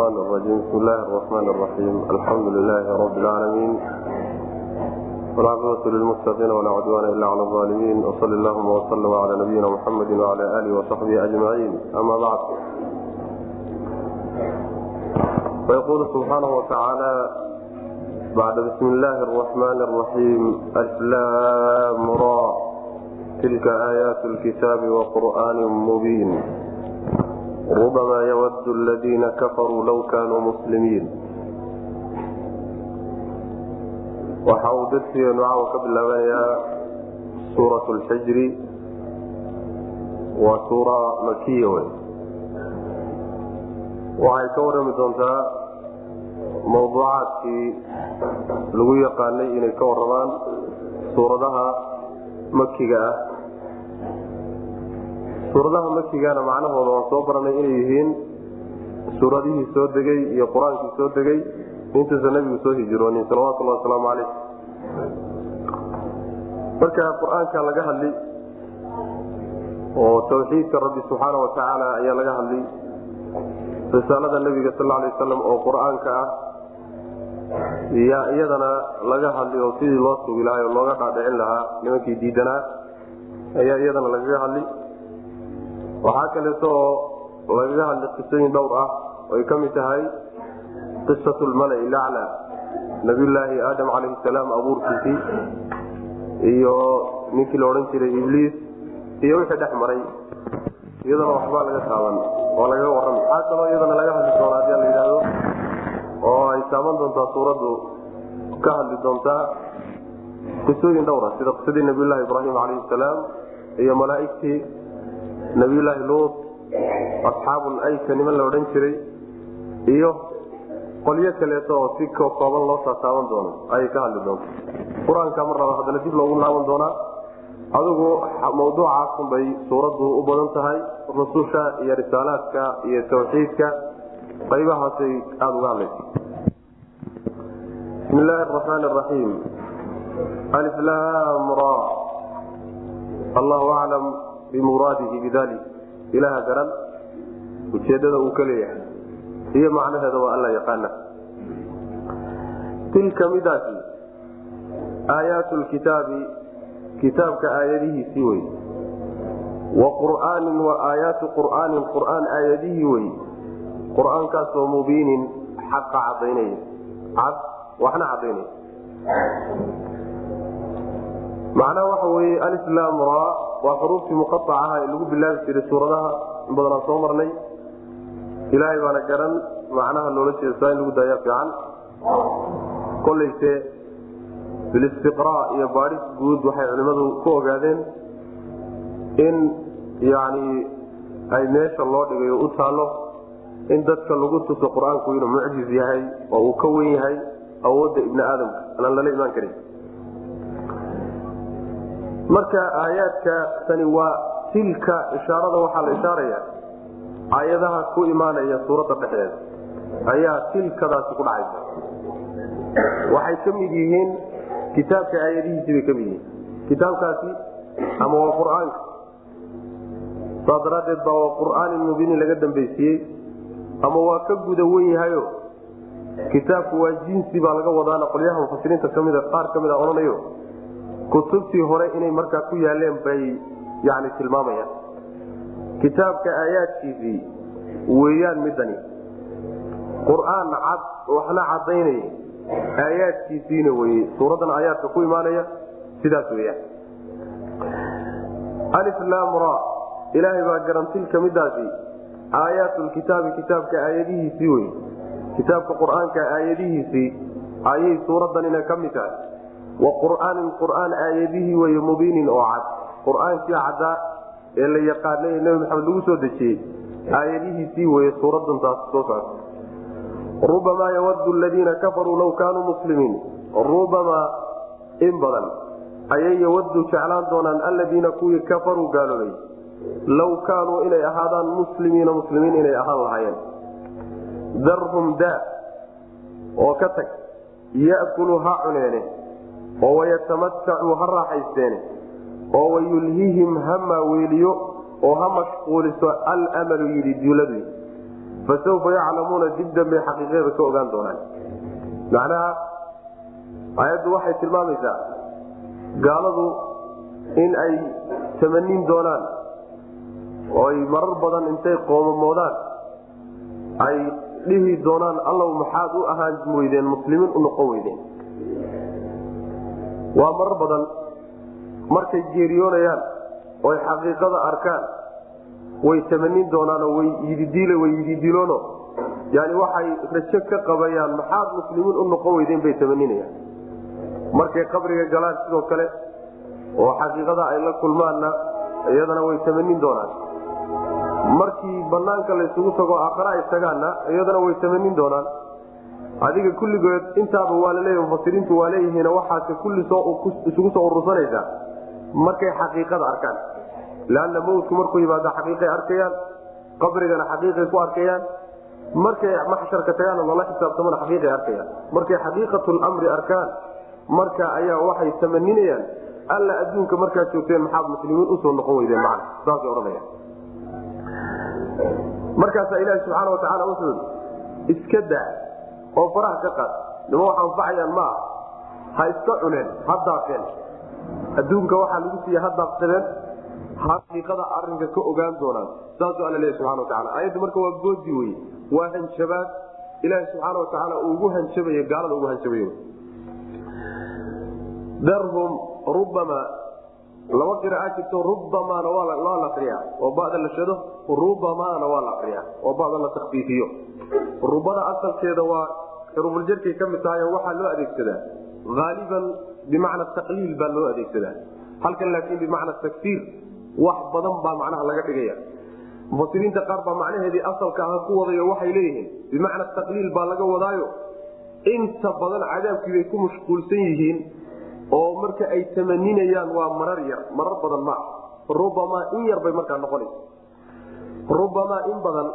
الشيطان الرجيم بسم الله الرحمن الرحيم الحمد لله رب العالمين والعاقبة للمتقين ولا عدوان إلا على الظالمين وصل اللهم وسلم على نبينا محمد وعلى آله وصحبه أجمعين أما بعد فيقول سبحانه وتعالى بعد بسم الله الرحمن الرحيم أسلام را تلك آيات الكتاب وقرآن مبين rubamaa ywadu ladiina kafaruu low kaanuu muslimiin waxa uu darsigeenu caawa ka bilaabanayaa suurat lxijri waa suura makiya wey waxay ka warrami doontaa mawduucaadkii lagu yaqaanay inay ka waramaan suuradaha makiga ah suuradaha makigana macnahooda waan soo baranay inay yihiin suuradihii soo degay iyo qur'aankii soo degay intuusan nabigu soo hijroonin salawatulhi wasalaamu caleyh marka qur'aanka laga hadli oo tawxiidka rabbi subxaana watacaala ayaa laga hadli risaalada nebiga sal alay wasalam oo qur'aanka ah yaa iyadana laga hadli oo sidii loo sugi lahaa oo looga dhaadhicin lahaa nimankii diidanaa ayaa iyadana lagaga hadli waxaa kaleeto oo lagaga hadli qisooyin dhowr ah oay ka mid tahay qisat lmalai lacla nabiyulaahi aadam calayhi salaam abuurkiisii iyo ninkii la odhan jiray ibliis iyo wixii dhex maray. Iyadana waxbaa laga taaban oo lagaga warrami. Waxaa kaloo iyadana laga hadli doona haddii la yidhaahdo oo ay taaban doontaa suuraddu ka hadli doontaa qisooyin dhowra sida qisadii nabiyulaahi ibraahim calayhi salaam iyo malaaigtii nabiyulaahi luut asxaabul ayka niman la odhan jiray iyo qolyo kaleeto oo si kooban loo taataaban doono ayay ka hadli doonta. Qur'aanka mar raba haddana dib loogu laaban doonaa. Adigu mawduucaasun bay suuraddu u badan tahay rususha iyo risaalaadka iyo tawxiidka. Qaybahaasay aada uga hadlaysa. Bismi illaahi araxmaan araxiim aliflam ra. Allahu aclam bimuraadihi bidalik ilaha garan ujeedada uu ka leeyahay iyo macnaheeda waa alla yaqaana tilka midaasi aayaatu lkitaabi kitaabka aayadihiisii wey wa qur'aanin wa aayaatu qur'aanin qur'aan aayadihii wey qur'aankaasoo mubiinin xaqa cadaynaya cad waxna cadaynaya macnaha waxa weye alislaam ra waa xuruuftii muqaacaha ee lagu bilaabi jiray suuradaha in badanaa soo marnay. Ilaahay baana garan macnaha loola jeeda saa in lagu daayaa fiican. Kolayse bilistiqraa iyo baadhis guud waxay culimmadu ku ogaadeen in yani ay meesha loo dhigay oo u taalo in dadka lagu tuso qur'aanku inuu mucjiz yahay oo uu ka wen yahay awoodda ibni aadamka anaan lala imaan karin marka aayaadka tani waa tilka ishaarada waxaa la ishaaraya aayadaha ku imaanaya suuradda dhexdeeda. Ayaa tilkadaasi ku dhacaysa. Waxay ka mid yihiin kitaabka aayadihiisi bay ka mid yihiin. Kitaabkaasi ama waa qur'aanka. Saas daraaddeed baa waa qur'aanin mubiinin laga dambaysiiyey ama waa ka guda wen yahayo kitaabku waa jinsi baa laga wadaana qolyaha mufasiriinta kamida qaar ka mid a odhanayo kutubtii hore inay markaa ku yaaleen bay yani tilmaamayaan. Kitaabka aayaadkiisii weeyaan midani qur'aan cad waxna cadaynaya aayaadkiisiina weye suuraddan aayaadka ku imaanaya sidaas weyaan aliflam ra ilaahay baa garan tilka midaasi aayaatulkitaabi kitaabka aayadihiisii wey kitaabka qur'aanka aayadihiisii ayay suuraddanina ka mid tahay wa qur'aanin qur'aan aayadihii wey mubiinin oo cad. Qur'aankii caddaa ee la yaqaanay ee nebi maxamed lagu soo dejiyey. Aayadihiisii weye suuradan taas soo socota rubamaa yawadu ladiina kafaruu law kaanuu muslimiin rubamaa in badan ayay yawadu jeclaan doonaan alladiina kuwii kafaruu gaaloobay law kaanuu inay ahaadaan muslimiina muslimiin inay ahaan lahaayeen. Darhum daa oo ka tag yakulu ha cuneene oo wayatamatacuu ha raaxaysteene oo wayulhihim ha maaweeliyo oo ha mashquuliso almalu yidhi duuladu. Fasawfa yaclamuuna dib dambay xaqiiqada ka ogaan doonaan. Macnaha aayaddu waxay tilmaamaysaa gaaladu in ay tamanin doonaan oo ay marar badan intay qoomamoodaan ay dhihi doonaan allow maxaad u ahaan weydeen muslimiin u noqon weydeen waa marar badan markay geeriyoonayaan oy xaqiiqada arkaan way tamanin doonaanoo way yididiil way yididiiloono. Yani waxay rajo ka qabayaan maxaad muslimiin u noqon weydeen bay tamaninayaan markay qabriga galaan sidoo kale oo xaqiiqada ay la kulmaanna iyadana way tamanin doonaan. Markii banaanka laysugu tago aakhare ay tagaanna iyadana way tamanin doonaan adiga kulligood intaaba waa laleeya mufasiriintu waa leeyihiin waxaase kulli isugu soo urursanaysaa markay xaqiiqada arkaan. Leanna mawdku markuu yimaado xaqiiqay arkayaan qabrigana xaqiiqay ku arkayaan. Markay maxsharka tagaana lala xisaabtamana xaqiiqay arkayaan. Markay xaqiiqatlamri arkaan marka ayaa waxay tamaninayaan alla adduunka markaad joogteen maxaad muslimiin u soo noqon weydeen man saasay odhanaya markaasaa ilaahi subxaana watacaala wuxuu iska daa oo faraha ka qaad. Nima wax anfacayaan ma ah ha iska cuneen ha daaqeen. Adduunka waxaa lagu siiya ha daaqsadeen. Xaqiiqada arinka ka ogaan doonaan. Saasuu alla leeya subxana wataala aayaddu marka waa goodi wey waa hanjabaad. Ilaahi subxaana watacaala uu ugu hanjabayo gaalada ugu hanjabayo darhum rubama laba qiraaa jirto rubamaana waa la akriya oo bada la shado rubamaana waa la akriya oo bada la takfiifiyo rubada asalkeeda waa xurufuljarkay ka mid tahay waxaa loo adeegsadaa. Aaliban bimacna taqliil baa loo adeegsadaa. Halkan laakiin bimacna takfiir wax badan baa macnaha laga dhigaya mufasiriinta qaar baa macnaheedii asalka ah ku wadayo waxay leeyihiin bimacna taqliil baa laga wadaayo. Inta badan cadaabkiibay ku mashquulsan yihiin oo marka ay tamaninayaan waa marar yar marar badan ma ah rubamaa in yar bay markaa noqonaysa. Rubamaa in badan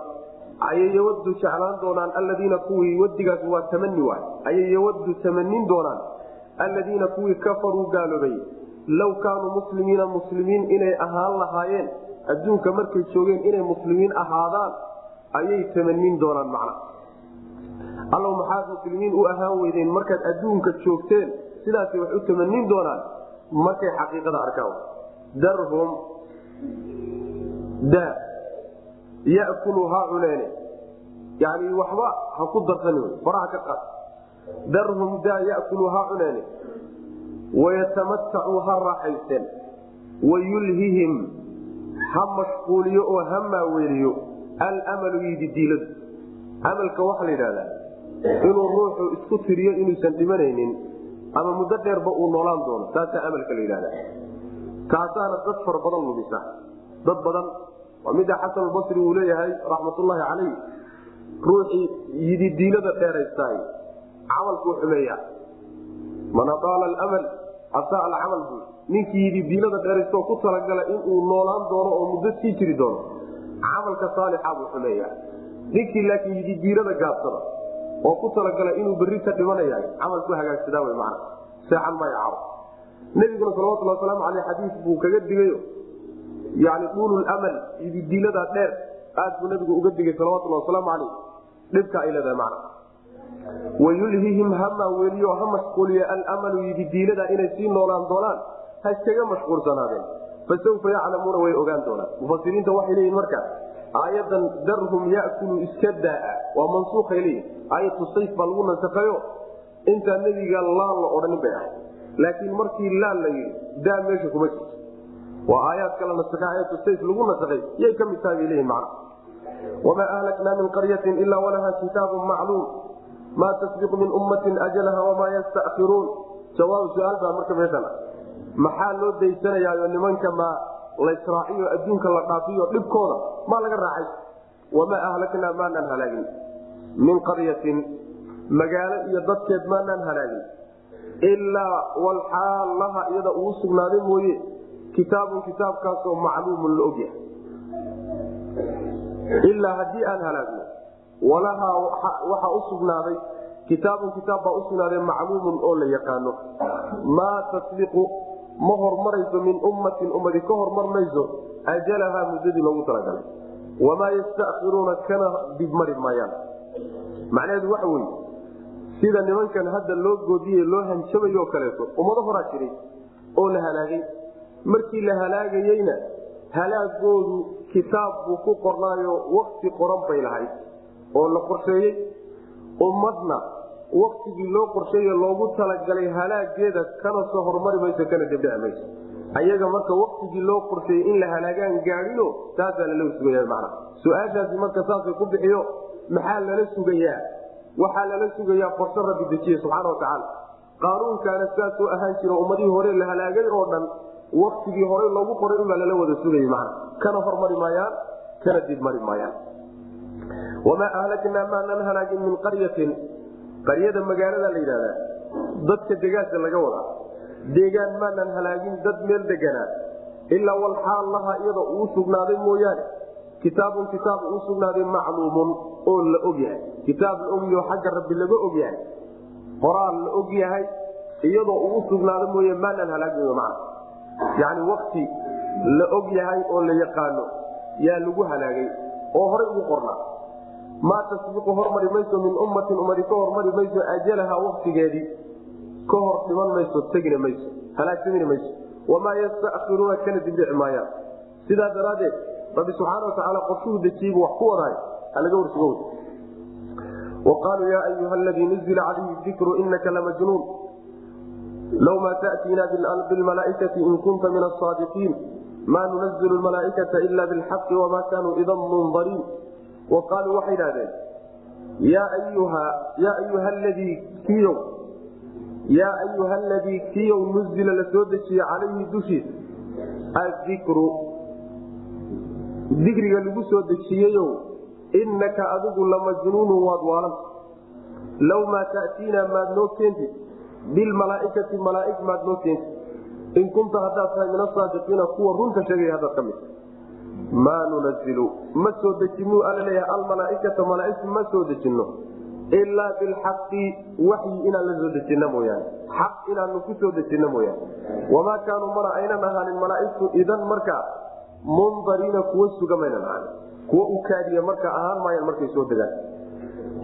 ayay yawadu jeclaan doonaan alladiina kuwii wadigaas waa tamani waay. Ayay yawadu tamanin doonaan alladiina kuwii kafaruu gaaloobay. Low kaanuu muslimiina muslimiin inay ahaan lahaayeen adduunka markay joogeen inay muslimiin ahaadaan ayay tamanin doonaan macna. Allow maxaad muslimiin u ahaan weydeen markaad adduunka joogteen sidaasay wax u tamanin doonaan markay xaqiiqada arkaan darhum da yakulu ha cuneene. Yani waxba ha ku darsan faraha ka qaad. Darhum da yakulu ha cuneene. Wayatamatacuu ha raaxaysteen. Wayulhihim ha mashquuliyo oo ha maaweeliyo almalu yididiiladu amalka waxaa la yidhahdaa inuu ruuxu isku tiriyo inuusan dhimanaynin ama muddo dheerba uu noolaan doono taasaa amalka la yidhahda kaasaana dad fara badan lumisa. Dad badan waa mida xasanulbasri uu leeyahay raxmatullaahi calayh ruuxii yididiilada dheeraystaay camalkuu xumeeya man adaala almal asaa alcamal buu ninkii yididiilada dheeraystaoo ku talagala inuu noolaan doono oo muddo sii jiri doono. Camalka saalixa buu xumeeya ninkii laakiin yididiilada gaabsada oo ku talagala inuu berrita dhimanaya camalku hagaagsadaa w man seexan maayo caro nebiguna salawatulli wasalaamu aleyh xadiis buu kaga digayo yani duululamal yididiilada dheer aad buu nabigu uga digay salawatulli wasalaamu aleyh dhibka ay leedahay man wayulhihim ha maaweeliyo ha mashquuliyo almalu yididiilada inay sii noolaan doonaan ha iskaga mashquulsanaadeen. Fasawfa yaclamuuna way ogaan doonaan. Mufasiriinta waxay leeyihiin marka aayadan darhum yakulu iska daa waa mansuuay leeyihiin aayatu sayf baa lagu nasakayo intaa nebiga laan la odhanin bay ahay laakiin markii laan la yidhi daa meesha kuma jirto. Waa aayaad kala nasakay aayatu sayf lagu nasakay yay ka mid tahay bay leeyihiin macna. Wamaa ahlaknaa min qaryatin ilaa walaha kitaabun macluum. Maa tasbiqu min ummatin ajalaha wamaa yastakiruun jawaab su'aal baa marka meeshan maxaa loo daysanayaayo nimanka laysraaciyo adduunka la dhaafiyo dhibkooda maa laga raacay. Wamaa ahlaknaa maanaan halaagin. Min qaryatin magaalo iyo dadkeed maanaan halaagin. Ilaa walxaal iyada uu sugnaaday mooye kitaabun kitaabkaasoo macluumun la ogyahay. Ilaa haddii aan halaagno walahaa waxaa u sugnaaday kitaabun kitaab baa usugnaaday macluumun oo la yaqaano. Maa tasbiqu ma hormarayso min ummatin ummadi ka hormar mayso ajalahaa muddadii loogu talagalay. Wamaa yastakiruuna kana dibmari maayaan macnaheedu waxa weye sida nimankan hadda loo goodiye loo hanjabayo kaleeto ummado horaa jiray oo la halaagay. Markii la halaagayeyna halaagoodu kitaab buu ku qornaayo wakti qoran bay lahayd oo la qorsheeyey. Ummadna waktigii loo qorsheeye loogu talagalay halaageeda kana soo hormari mayso kana debdheci mayso. Ayaga marka waktigii loo qorsheeyey in la halaagaan gaadino taasaa lala sugaya mana su'aashaasi marka saasay ku bixiyo maxaa lala sugayaa? Waxaa lala sugayaa qorshe rabbi dejiye subxaana watacaala qaanuunkaana saasoo ahaan jira ummadihii hore la halaagay oo dhan waktigii horey loogu qoray inbaa lala wada sugayay mana kana hormari maayaan kana dibmari maayaan. Wamaa ahlaknaa maanan halaagin min qaryatin qaryada magaalada la yidhahdaa dadka degaanka laga wadaa deegaan maanan halaagin dad meel deganaa ilaa walxaal laha iyada uu sugnaaday mooyaane. Kitaabun kitaab uu sugnaaday macluumun oo la og yahay. Kitaab la ogyaho xagga rabbi laga og yahay. Qoraal la og yahay iyadoo uu sugnaaday mooye maanan halaagin man yani wakti la og yahay oo la yaqaano yaa lagu halaagay oo horay ugu qornaa maa tasbiqu hormari mayso min ummatin ummadi ka hormari mayso ajalaha waktigeedii ka hor dhiman mayso tegina mayso halaagsamina mayso. Wamaa yastakiruuna kana dibdhici maayaan. Sidaa daraaddeed rabbi subxaana watacaala qorshuhu dejiyibu wax ku wadaay halaga warsugo waqaaluu yaa ayuha aladii nuzila calayhi dikru inaka lamajnuun low maa taأtiina bilmalaaikati in kunta min asaadiqiin ma nunazilu malaaikata ila bilxaqi wama kanuu idan mundariin waqaaluu waxay idhahdeen yaa ayuha ladii kiyow yaa ayuha aladii kiyow nuzila la soo dejiye calayhi dushiisa adikru dikriga lagu soo dejiyeyow inaka adigu lamajnuunu waad waalanta low maa ta'tiinaa maad noo keentid bilmalaaikati malaaig maad noo keentid in kunta haddaad tahay min asaadiqiina kuwa runta sheegaya haddaad ka mid maa nunazilu ma soo dejinu alla leeyahay almalaaikata malaaigta ma soo dejinno ilaa bilxaqi waxyi inaan la soo dejinno mooyaane xaq inaanu ku soo dejinno mooyaane. Wamaa kaanuu mana aynan ahaanin malaaigtu idan markaa mundariina kuwa suga maynan ahaanin kuwa u kaadiya marka ahaan maayaan markay soo degaan.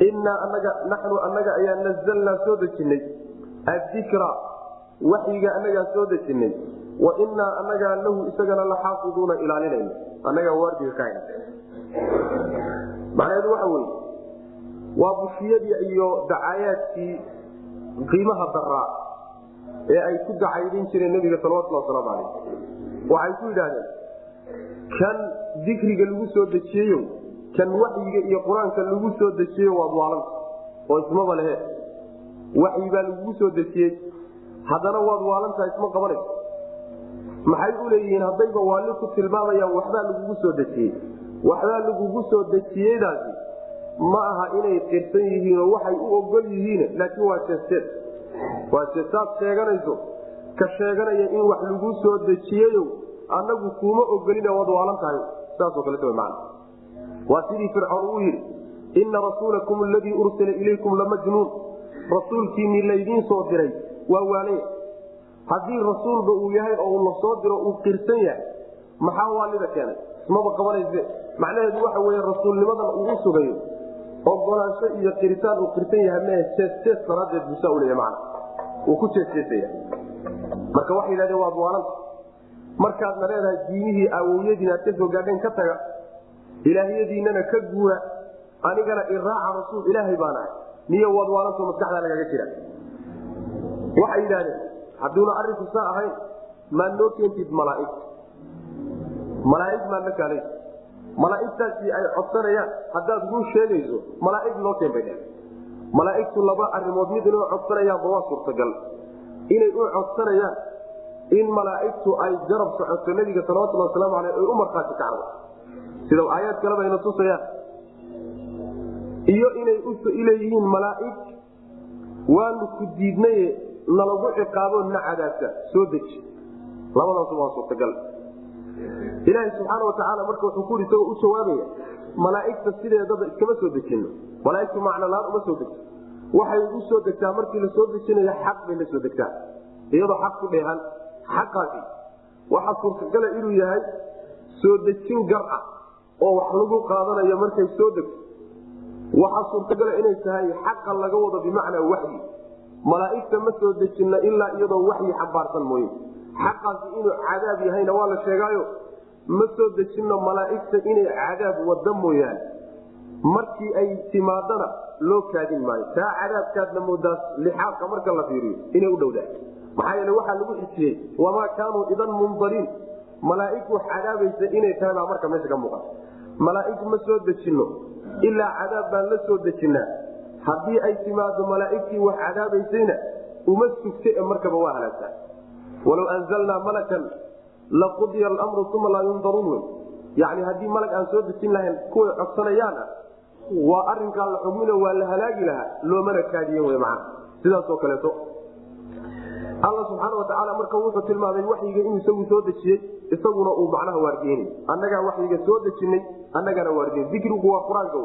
Innaa anaga naxnu annaga ayaa nazalnaa soo dejinnay addikra waxyiga annagaa soo dejinnay wa innaa annagaa lahu isagana la xaafiduuna ilaalinayna annagaa waardiga ka macnaheedu waxa weye waa bushiyadii iyo dacaayaadkii qiimaha daraa ee ay ku dacaydin jireen nebiga salawatulli wasalaamu calayh waxay ku yidhaahdeen kan dikriga lagu soo dejiyeyo kan waxyiga iyo qur'aanka lagu soo dejiyeyo waad waalanta oo ismaba lehe waxyi baa lagugu soo dejiyey haddana waad waalantaha isma qabanayso maxay u leeyihiin? Haddayba waalli ku tilmaamayaan waxbaa lagugu soo dejiyey. Waxbaa lagugu soo dejiyeydaasi ma aha inay qirsan yihiin oo waxay u ogol yihiin laakiin waa jeesteed waa jeestaad sheeganayso. Ka sheeganaya in wax lagu soo dejiyeyo annagu kuuma ogolina waad waalan tahay. Saasoo kaleeta man waa sidii fircoon uu yidhi inna rasuulakum aladii ursila ilaykum lamajnuun rasuulkiinii laydiin soo diray waa waalaya haddii rasuulba uu yahay oo uu la soo diro uu qirsan yahay maxaa waalida keenay? Ismaba qabanayse. Macnaheedu waxa weye rasuulnimadan uu u sugayo ogolaansho iyo qiritaan uu qirsan yahay mee jeestees daraadeed buusaa uleeya man uu ku jeesteesaya marka waxay yidhahdeen waad waalanta markaadna leedahay diimihii awowyadiina aad ka soo gaadheen ka taga ilaahyadiinana ka guura anigana iraaca rasuul ilaahay baan ahay. Niyo waad waalanto maskaxdaa lagaga jira. Waxay yidhahdeen hadduuna arinku saa ahayn maad noo keentid malaaig. Malaaig maad la kaalay malaaigtaasi ay codsanayaan haddaad run sheegayso malaaig noo keen bay dheh malaaigtu laba arimood mid inay codsanayaanba waa suurtagal. Inay u codsanayaan in malaaigtu ay garab socoto nabiga salawatulhi wasalaamu aleyh ay u markhaati kacdo. Sida aayaad kaleba ayna tusayaan. Iyo inay uleeyihiin malaaig waanu ku diidnaye nalagu ciqaabo na cadaabta soo deji. Labadaas waa suurtagal. Ilaaha subxaana watacaala marka wuxuu ku isagoo u jawaabaya malaaigta sideedaba iskama soo dejino malaaigtu macnolaan uma soo degto waxay u soo degtaa markii la dejinayo xaq bay la soo degtaa. Iyadoo xaq ku dheehan xaqaasi. Waxaa suurtagala inuu yahay soo dejin gar ah oo wax lagu qaadanayo markay soo degto. Waxaa suurtagala inay tahay xaqa laga wado bimacnaa waxyi malaaigta ma soo dejinna ilaa iyadoo waxyi xambaarsan mooye. Xaqaasi inuu cadaab yahayna waa la sheegaayo. Ma soo dejinno malaaigta inay cadaab wada mooyaane markii ay timaadana loo kaadin maayo. Taa cadaabkaadna moodaas lixaabka marka la fiiriyo inay u dhowdaa maxaa yeele waxaa lagu xijiyey wamaa kaanuu idan mundariin malaaig wax cadaabaysa inay tahay baa marka meesha ka muuqata malaaig ma soo dejinno. Ilaa cadaab baan la soo dejinnaa haddii ay timaado malaaigtii wax cadaabaysayna uma sugta ee markaba waa halaagtaa walow anzalnaa malakan laqudiya almru uma laa yundaruun yani haddii malag aan soo dejin lahayn kuway codsanayaan ah waa arinkaa la xugmino waa la halaagi lahaa loomana kaadiyen w maa sidaasoo kaleeto. Alla subxaana watacaala marka wuxuu tilmaamay waxyiga inuu isagu soo dejiyey isaguna uu macnaha waardiyenay annagaa waxyiga soo dejinay annagaana waardiyen dikrigu waa qur'aanka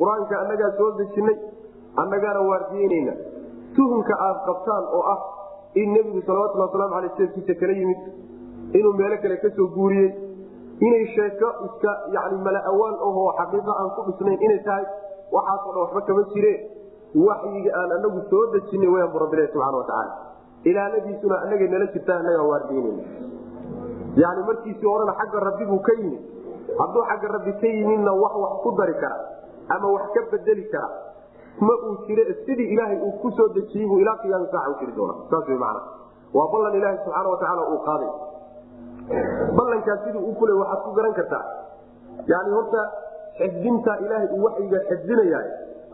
qur'aanka annagaa soo dejinay annagaana waardiyeynayna. Tuhumka aad qabtaan oo ah in nebigu salawatulli waslamu aley seefkiisa kala yimid inuu meelo kale ka soo guuriyey inay sheeko iska yani mala-awaan ahoo xaqiiqa aan ku dhisnayn inay tahay waxaasoo dhan waxba kama jireen waxyiga aan anagu soo dejinay wayaan bu rabbilahi subxana watacaala ilaaladiisuna anaga nala jirtaa annagaa waardiynayna yani markiisii horena xagga rabbi buu ka yimid. Hadduu xagga rabbi ka yimidna wax wax ku dari kara ama wax ka bedeli kara ma uu jire sidii ilaahay uu ku soo dejiyey buu ilaa qiyaami saaca jiri doona saas wy macana waa ballan ilaahi subxaana watacaala uu qaaday. Ballankaas siduu u fulay waxaad ku garan kartaa. Yani horta xifdinta ilaahay uu waxyiga xifdinayaa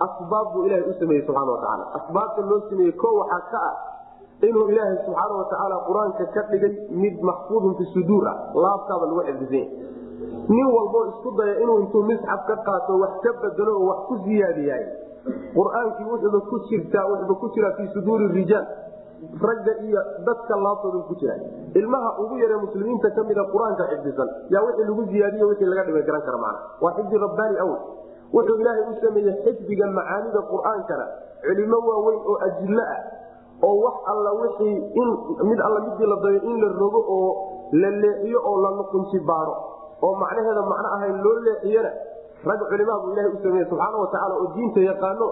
asbaab buu ilahay u sameeyey subxana watacaala asbaabta loo sameeyey ko waxaa ka ah inuu ilaahay subxaana watacaala qur'aanka ka dhigay mid maxfuudun fi suduur ah. Laabtaaba lagu xifdisanya nin walboo isku daya inuu intuu misxaf ka qaato wax ka bedelo oo wax ku siyaadiyaay qur'aankii wuxuuba ku jirtaa wuxuuba ku jiraa fii suduuri rijaal. Ragga iyo dadka laabtooda ku jira ilmaha ugu yare muslimiinta kamida qur'aanka xifdisan yaa wixii lagu ziyaadiy wixii laga dhimay garan kara mana waa xifdi rabbaani awl wuxuu ilaahay u sameeyey xifdiga macaanida qur'aankana culimo waaweyn oo ajillo ah oo wax alla wixii in mid alla midii la dayo in la rogo oo la leexiyo oo la nuqunji baaro oo macnaheeda macno ahayn loo leexiyana rag culimaa buu ilahay u sameeye subxaana watacaala oo diinta yaqaano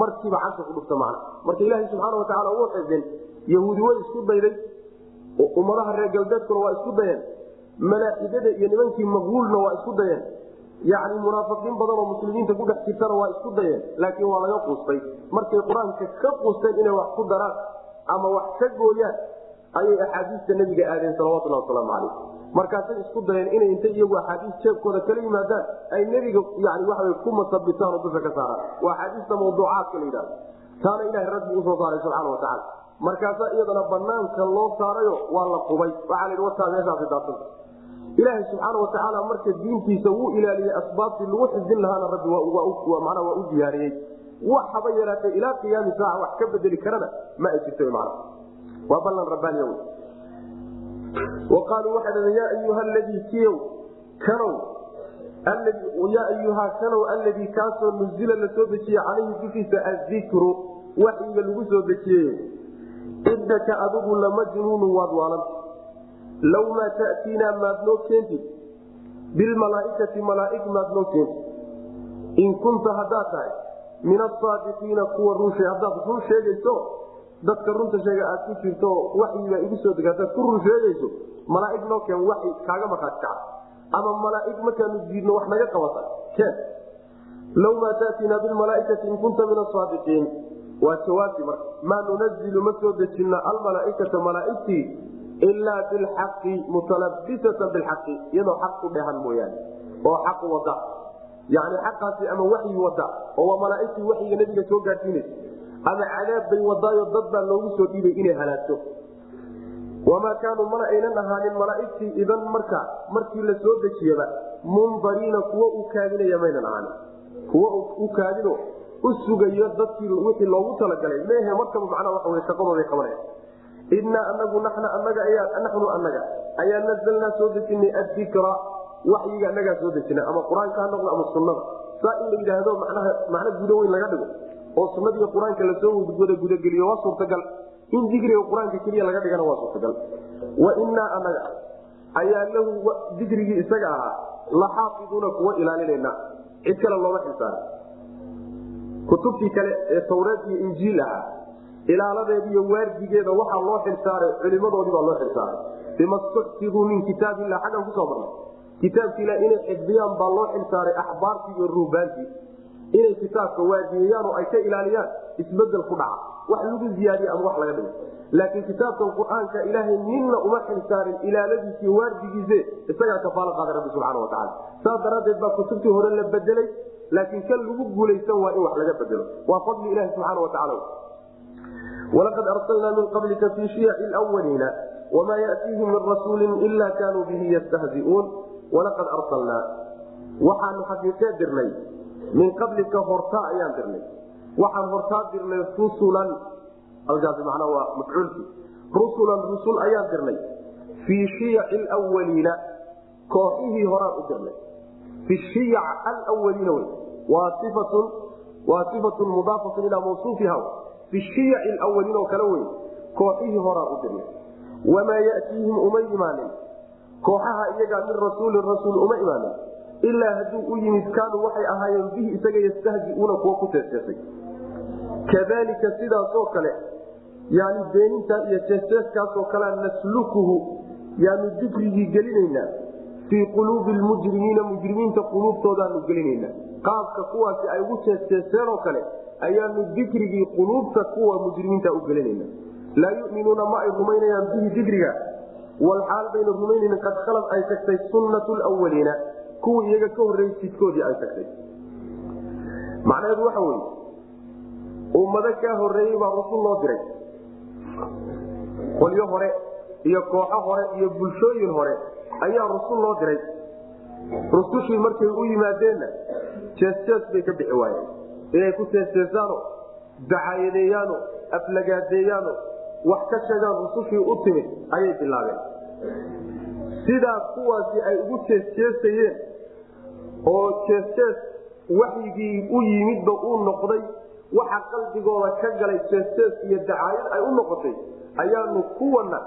markiiba casha ku dhufta macna. Marka ilaahay subxaana watacaala wuu xifdin yahuudi way isku dayday ummadaha reer galbeedkuna waa isku dayeen malaaxidada iyo nimankii maqbuulna waa isku dayeen. Yani munaafiqiin badan oo muslimiinta ku dhex jirtana waa isku dayeen laakiin waa laga quustay. Markay qur'aanka ka quusteen inay wax ku daraan ama wax ka gooyaan ayay axaadiista nebiga aadeen salawatulhi wasalaamu calayh markaasay isku dayeen inay intay iyagu axaadiis jeebkooda kala yimaadaan. Ay nebiga yani waxaw ku masabitaan oo dusha ka saaraan. Waa axaadiista mawduucaadka la yidhahdo taana ilahay rabbi u soo saaray subxana watacaala markaasaa iyadana banaanka loo saarayo waa la qubay. Waxaa la wataa meeshaasi daabsanta ilaahay subxaana watacaala marka diintiisa wuu ilaaliyey asbaabtii lagu xifdin lahaana rabbi mana waa u diyaariyey. Wax haba yaraatee ilaa qiyaami saaca wax ka bedeli karana ma ay jirto waa ballan rabbaaniya w wa qaaluu waxay dhaheen yaa ayuha ladii kiyow kanow yaa ayuhaa kanow alladii kaasoo nuzila la soo calayhi dushiisa adikru waxyiga lagu soo dejiyey idaka adigu lamajnuunu waad waalanta law maa tatiinaa maad noo keentid bilmalaaikati malaaig maad noo keentid in kunta haddaad tahay min asaadiqiina kuwa runshe haddaad run sheegayso dadka runta sheega aad ku jirto waxyibaa igu soo deg hadaad ku run sheegayso malaaig noo keen waxi kaaga markhaati kaca ama malaaig markaanu diidno wax naga qabata? Keen. Law maa tatiinaa bilmalaaikati in kunta min asaadiqiin waa jawaabti marka. Maa nunazilu ma soo dejina almalaaikata malaaigtii ilaa bilxaqi mutalabisatan bilxaqi iyadoo xaq ku dhehan mooyaane oo xaq wada. Yani xaqaasi ama waxyi wada oo waa malaaigtii waxyiga nabiga soo gaadhsiinaysa ama cadaab bay wadaayo dad baa loogu soo dhiibay inay halaagto. Wamaa kaanuu mana aynan ahaanin malaaigtii idan marka markii la soo dejiyaba mundariina kuwa u kaadinaya maynan ahaanin. Kuwa u kaadino u sugayo dadkii wixii loogu talagalay. Mehe markaba macnaa wey shaqadooday qabanaya innaa anagu naxna anaga naxnu anaga ayaa nazalnaa soo dejinay addikra waxyiga anagaa soo dejina ama qur'aanka ha noqdo ama sunnada. Saa in la yidhaahdo macno gudo weyn laga dhigo oo sunnadiiyo qur'aanka la soo wada gudageliyo waa suurtagal. In dikriga qur'aanka keliya laga dhigana waa suurtagal. Wa innaa anaga ayaa lahu dikrigii isaga ahaa la xaafiduuna kuwa ilaalinayna. Cid kale looma xilsaarin kutubtii kale ee tawreed iyo injiil ahaa ilaaladeeda iyo waardigeeda waxaa loo xilsaaray culimadoodii baa loo xilsaaray. Bima stuxfiduu min kitaab illah xaggan ku soo marnay. Kitaabki ilah inay xifdiyaan baa loo xilsaaray axbaartii iyo ruubaantii inay kitaabka waadiyayaan oo ay ka ilaaliyaan isbeddel ku dhaca. Wax lagu ziyaadiye ama wax laga dhigo laakiin kitaabkan qur'aanka ilaahay ninna uma xilsaarin ilaaladiisiiy waardigiise isagaa kafaalo qaaday rabbi subxana watacaala saas daraaddeed baa kutubtii hore la bedelay laakiin kan lagu guulaysan waa in wax laga bedelo waa fadli ilahi subxaana watacaala walaqad arsalnaa min qablika fii shiyaci lwaliina wma yatiihim min rasuuli ila kanuu bihi yastahziuun. Walaqad arsalnaa. Waxaanu xaqiiqee dirnay min qablika hortaa ayaan dirnay. Waxaan hortaa dirnay rusulan. Halkaasi macnaa waa mafcuulkii. Rusulan rusul ayaan dirnay. Fii shiyaci lwaliina kooxihii horaan u dirnay. Fi shiyac alwaliina wey. Waa ifatun waa sifatun mudaafatun ilaa mawsuufiha fi shiyaci lwaliin oo kale wey. Kooxihii horaan u dirnay. Wamaa yatiihim uma imaanin. Kooxaha iyagaa min rasuulin rasuul uma imaanin ilaa hadduu u yimid kaanuu waxay ahaayeen bihi isaga yastahziuuna kuwa ku teesteesay kadalika sidaasoo kale yani beenintaa iyo teesteeskaasoo kalea naslukuhu yaanu dikrigii gelinaynaa fii quluubi lmujrimiina mujrimiinta quluubtoodaanu gelinaynaa. Qaabka kuwaasi ay ugu teesteeseen oo kale ayaanu dikrigii quluubta kuwa mujrimiinta u gelinayna laa yuminuuna ma ay rumaynayaan bihi dikriga walxaal bayna rumaynayn qad khalad ay tagtay sunnatu lwaliina kuwii iyaga ka horreeyey jidkoodii ay tagtay. Macnaheedu waxa weye ummado kaa horreeyey baa rusul loo diray. Qolyo hore iyo kooxo hore iyo bulshooyin hore ayaa rusul loo diray. Rusushii markay u yimaadeenna jees-jees bay ka bixi waayeen. Inay ku jeesjeesaano dacaayadeeyaano aflagaadeeyaano wax ka sheegaan rusushii u timid ayay bilaabeen sidaa kuwaasi ay ugu jeesjeesayeen oo jeesjees waxyigii u yimidba uu noqday waxa qalbigooda ka galay jeesjees iyo dacaayad ay u noqotay ayaanu kuwana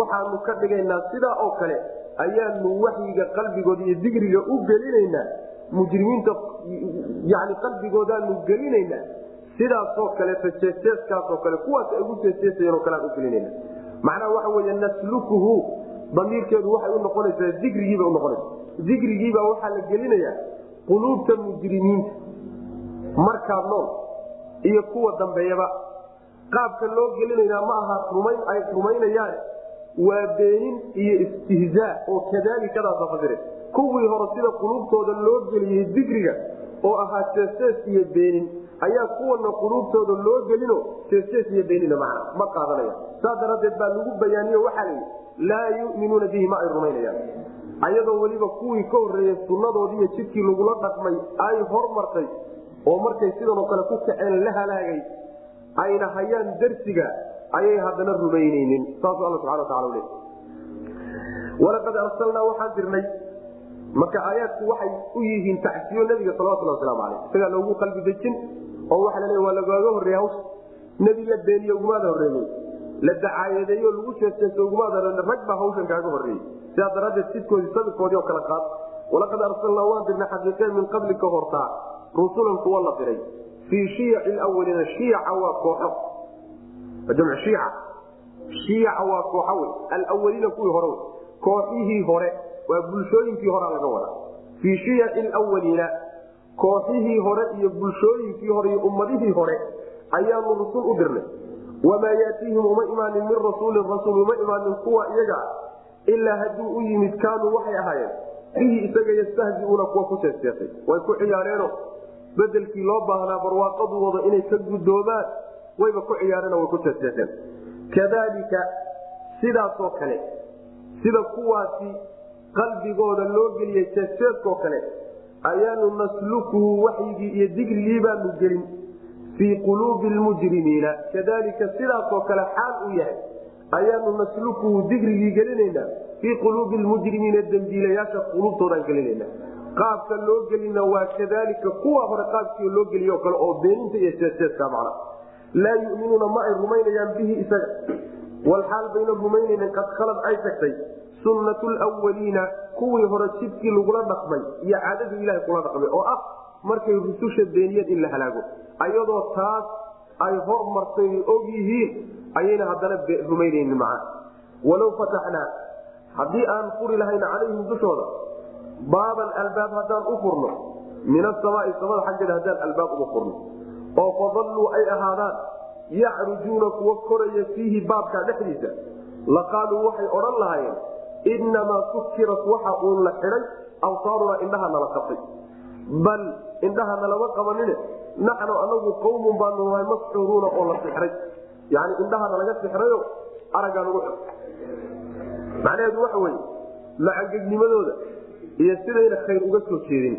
waxaanu ka dhigaynaa sidaa oo kale ayaanu waxyiga qalbigooda iyo digriga u gelinaynaa mujrimiinta yani qalbigoodaanu gelinaynaa sidaasoo kaleeto jeesjeeskaasoo kale kuwaas ay ugu jeesjeesayeenoo kalean u gelinayna macnaha waxa weeye naslukuhu damiirkeedu waxay u noqonaysaa dikrigiibay unoqonaysa dikrigiibaa waxaa la gelinayaa quluubta mujrimiinta. Markaa nool iyo kuwa dambeeyaba qaabka loo gelinaynaa ma aha rumayn ay rumaynayaan waa beenin iyo istihzaa oo kadaalikadaasa fasire kuwii hore sida quluubtooda loo geliyey dikriga oo ahaa jeesjees iyo beenin ayaa kuwana quluubtooda loo gelino jeesjees iyo beenina macna ma qaadanaya saas daraaddeed baa lagu bayaaniyo waxaa layidhi laa yuminuuna bihi ma ay rumaynayaan. Ayadoo weliba kuwii ka horreeyey sunnadoodii iyo jidkii lagula dhaqmay ay hormartay oo markay sidanoo kale ku kaceen la halaagay ayna hayaan darsiga ayay haddana rumaynaynin. Saasuu alla subana watacala le walaqad arsalnaa waxaan dirnay. Marka aayaadku waxay u yihiin tacsiyo nabiga salawatulhi waslamu aleyh isagaa loogu qalbi dejin oo waxa la leey waa lagaaga horreeya hawsha. Nebi la beeniye ugumaada horreeyey la dacaayadeeyo lagu jeeseeso ugumaada rag baa hawshan kaaga horreeyey sidaa daraaddeed sidkoodii sabirkoodii oo kale qaad walaqad arsalnaa waan dirnay xaqiiqeen min qablika hortaa rusulan kuwa la diray. Fii shiyaci lwaliina shiyaca waa kooxo. Jamc shiica. Shiyaca waa kooxo wey alwaliina kuwii hore wey kooxihii hore waa bulshooyinkii horea laga wadaa. Fii shiyaci lwaliina kooxihii hore iyo bulshooyinkii hore iyo ummadihii hore ayaanu rusul u dirnay wamaa yaatiihim uma imaanin min rasuulin rasuul uma imaanin kuwa iyaga ilaa hadduu u yimid kaanuu waxay ahaayeen bihi isaga yastahziuuna kuwa ku jeesjeesay way ku ciyaareeno bedelkii loo baahnaa barwaaqadooda inay ka gudoomaan wayba ku ciyaareen way ku jeesjeeseen kadalika sidaasoo kale sida kuwaasi qalbigooda loo geliyey jeesjeeskoo kale ayaanu naslukuhu waxyigii iyo digrigii baanu gelin fii quluubi lmujrimiina kadalika sidaasoo kale xaal u yahay ayaanu naslukuhu digrigii gelinaynaa. Fii quluubi lmujrimiina dembiilayaasha quluubtoodaan gelinayna qaabka loo gelina waa kadalika kuwa hore qaabkii loo geliyo kale oo beeninta iyo jeesjeeska macna. Laa yuminuuna ma ay rumaynayaan bihi isaga. Walxaal bayna rumaynaynin qad khalad ay tagtay. Sunnatu lwaliina kuwii hore jidkii lagula dhaqmay iyo caadadii ilahay kula dhaqmay oo ah markay rususha beeniyeen in la halaago. Ayadoo taas ay hormartay og yihiin ayayna haddana rumaynaynin macaa walow fataxnaa haddii aan furi lahayn calayhim dushooda baaban albaab haddaan u furno min asamaai samada xaggeeda haddaan albaab uga furno. Oo fadalluu ay ahaadaan yacrujuuna kuwa koraya fiihi baabkaa dhexdiisa. Laqaaluu waxay odhan lahaayeen innamaa sukirat waxa uun la xidhay awsaarunaa indhaha nala qabtay bal indhaha nalama qabanine naxnu anagu qawmun baanu nahay masxuuruuna oo la sixray. Yani indhaha nalaga sixrayo araggaa nagu xid macnaheedu waxa weye macangegnimadooda iyo sidayna khayr uga soo jeedin.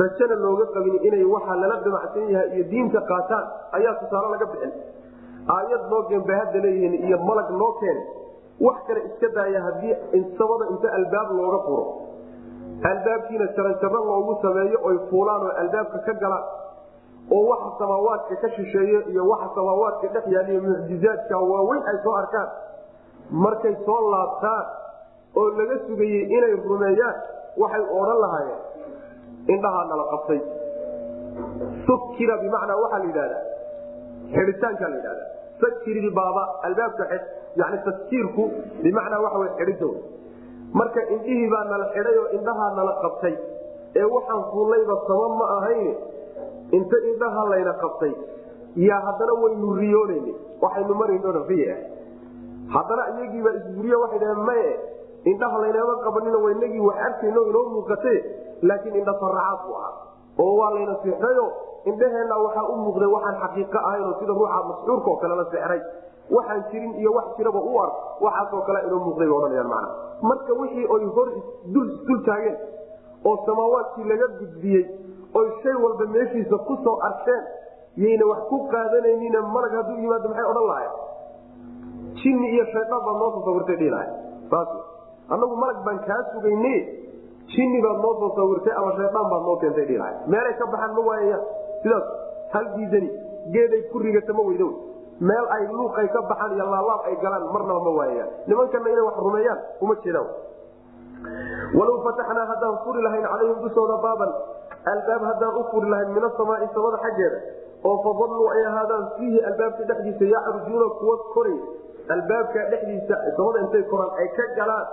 Rajana looga qabin inay waxa lala damacsan yahay iyo diinta qaataan ayaa tusaale laga bixin. Aayad noo geen bay hadda leeyihiin iyo malag noo keene wax kale iska daaya haddii samada inta albaab looga furo albaabkiina jaranjaro loogu sameeyo oy fuulaan oo albaabka ka galaan oo waxa samaawaadka ka shisheeye iyo waxa samaawaadka dhex yaaliyo mucjizaadka waaweyn ay soo arkaan. Markay soo laabtaan oo laga sugayey inay rumeeyaan waxay odhan lahaayeen indhahaa nala qabtay. Sukira bimacnaa waxaa la yidhahdaa xidhitaankaa la yidhahda sakiri baaba albaabka yani taskiirku bimacnaa waxa wey xidhida wey marka indhihii baa nala xidhay oo indhahaa nala qabtay. Ee waxaan fuullayba sama ma ahayn inta indhaha layna qabtay. Yaa haddana waynu riyoonayna waxaynu marayno riya haddana iyagiibaa isburiye waxay dhaheen maye indhaha laynama qabanina waynagii wax arkayno inoo muuqate laakiin indha faracaad bu ahaa oo waa layna sixrayo indhaheenna waxaa u muuqday waxaan xaqiiqo ahaynoo sida ruuxa masxuurka oo kale la sixray waxaan jirin iyo wax jiraba u ark waxaasoo kale inoo muuqday ba odhanayaan macna. Marka wixii oy hor dul taageen oo samaawaadkii laga gudbiyey oy shay walba meeshiisa ku soo arkeen yayna wax ku qaadanaynin malag hadduu yimaado maxay odhan lahayn jinni iyo shaydaan baad noo soo sawirtay dhihilahay saas annagu malag baan kaa sugayne jinni baad noo soo sawirtay ama shaydaan baad noo keentay dhihilahay meelay ka baxaan ma waayayaan sidaas hal diidani geeday ku rigata ma weydo meel ay luuqay ka baxaan iyo laalaab ay galaan marnaba ma waayayaan nimankana inay wax rumeeyaan uma jeedaan walow fataxnaa haddaan furi lahayn calayhim dushooda baaban albaab haddaan u furi lahayn min asamaai samada xaggeeda oo fadalluu ay ahaadaan fiihi albaabka dhexdiisa yacrujuuna kuwa koray albaabka dhexdiisa samada intay koraan ay ka galaan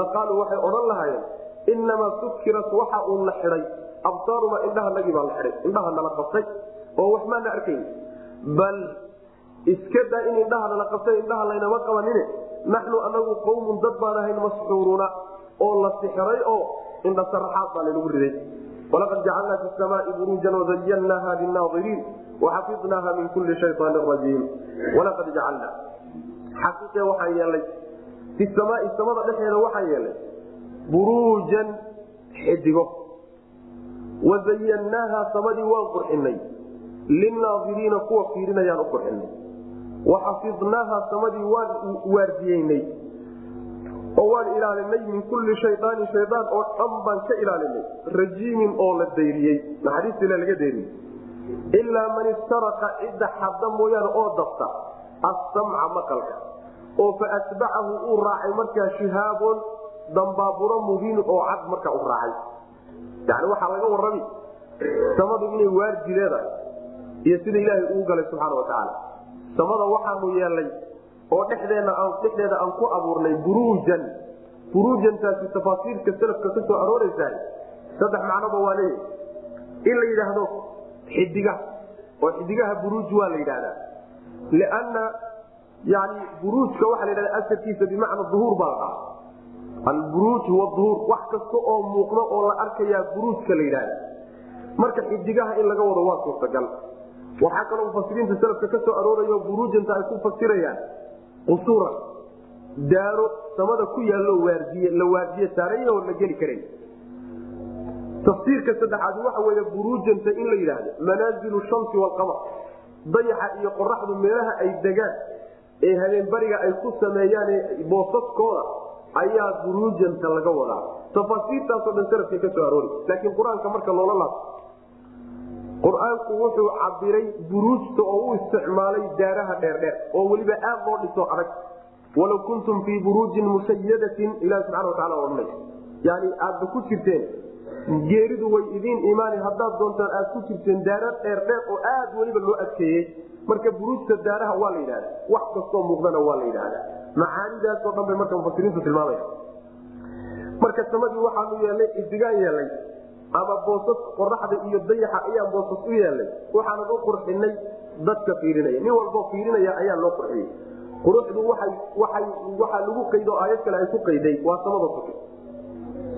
laqaaluu waxay odhan lahaayeen inamaa sukirat waxa uun la xidhay absaaruma indhahanagii baa la xidhay indhaha nala qabtay oo wax maana arkayn. Bal iska daa in indhaha nala qabtay indhaha laynama qabanine. Naxnu anagu qawmun dad baan ahayn masxuuruuna oo la sixray oo indha saraxaad baa laynagu riday. Walaqad jacalnaa fi samaai buruujan wazayannaaha linaadiriin waxafidnaaha min kulli shayaanin rajiim. Walaqad jacalnaa. Xaqiiqe waxaan yeelnay. Fi samaai samada dhexeeda waxaan yeelnay. Buruujan xidigo wazayannaaha samadii waan qurxinay linaadiriina kuwa fiirinayaan u qurxinay waxafidnaaha samadii waan waardiyeynay. Oo waan ilaalinay min kulli shayaanin shayaan oo dhan baan ka ilaalinay. Rajiimin oo la dayriyey. Naxariistila laga dayriyey? Ilaa man istaraqa cidda xadda mooyaane oo dabta assamca maqalka. Oo fa atbacahu uu raacay markaa shihaabon dambaaburo mubiinun oo cad markaa u raacay. Yani waxaa laga warrami samadu inay waardi leedahay iyo sida ilaahay uu galay subxaana wa tacaala samada waxaanu yeelnay oo dhexdeeda aan ku abuurnay buruujan. Buruujantaasi tafaasiirka salafka ka soo arooraysaa saddex macnoba waa leeyahy in la yidhaahdo xidigaha oo xidigaha buruuj waa la yidhahdaa lianna yani buruujka waxaa la yidhahda asalkiisa bimacna duhuur baa la dhaha alburuuj huwa duhuur. Wax kasta oo muuqda oo la arkayaa buruujka la yidhahda marka xidigaha in laga wado waa suurtagal waxaa kaloo mufasiriinta salafka ka soo aroorayo buruujanta ay ku fasirayaan qusuura daaro samada ku yaallo waardiye la waardiye saaraya oo la geli karan tafsiirka saddexaad waxa weeye buruujanta in la yidhaahdo manaazilu shamsi waalqamar dayaxa iyo qoraxdu meelaha ay degaan ee habeenbariga ay ku sameeyaan boosaskooda ayaa buruujanta laga wadaa. Tafaasiirtaasoo dhan salafka ka soo aroori laakiin qur'aanka marka loola laabto qur'aanku wuxuu cabiray buruujta oo u isticmaalay daaraha dheerdheer oo weliba aad loo dhiso adag walaw kuntum fii buruujin mushayadatin ilahi subxana watacala odhanay yani aadba ku jirteen geeridu way idiin imaani haddaad doontaan aad ku jirteen daara dheer dheer oo aad weliba loo adkeeyey. Marka buruujta daaraha waa la yidhahda wax kastoo muuqdana waa la yidhahda macaanidaasoo dhan bay marka mufasiriintu tilmaamaya marka samadii waxaanu yeelnay idigaan yeelnay ama boosas qoraxda iyo dayaxa ayaan boosas u yeelnay. Waxaanan u qurxinay dadka fiirinaya. Nin walboo fiirinaya ayaa loo qurxiyey. Quruxdu waxaa lagu qaydo aayad kale ay ku qayday waa samada suke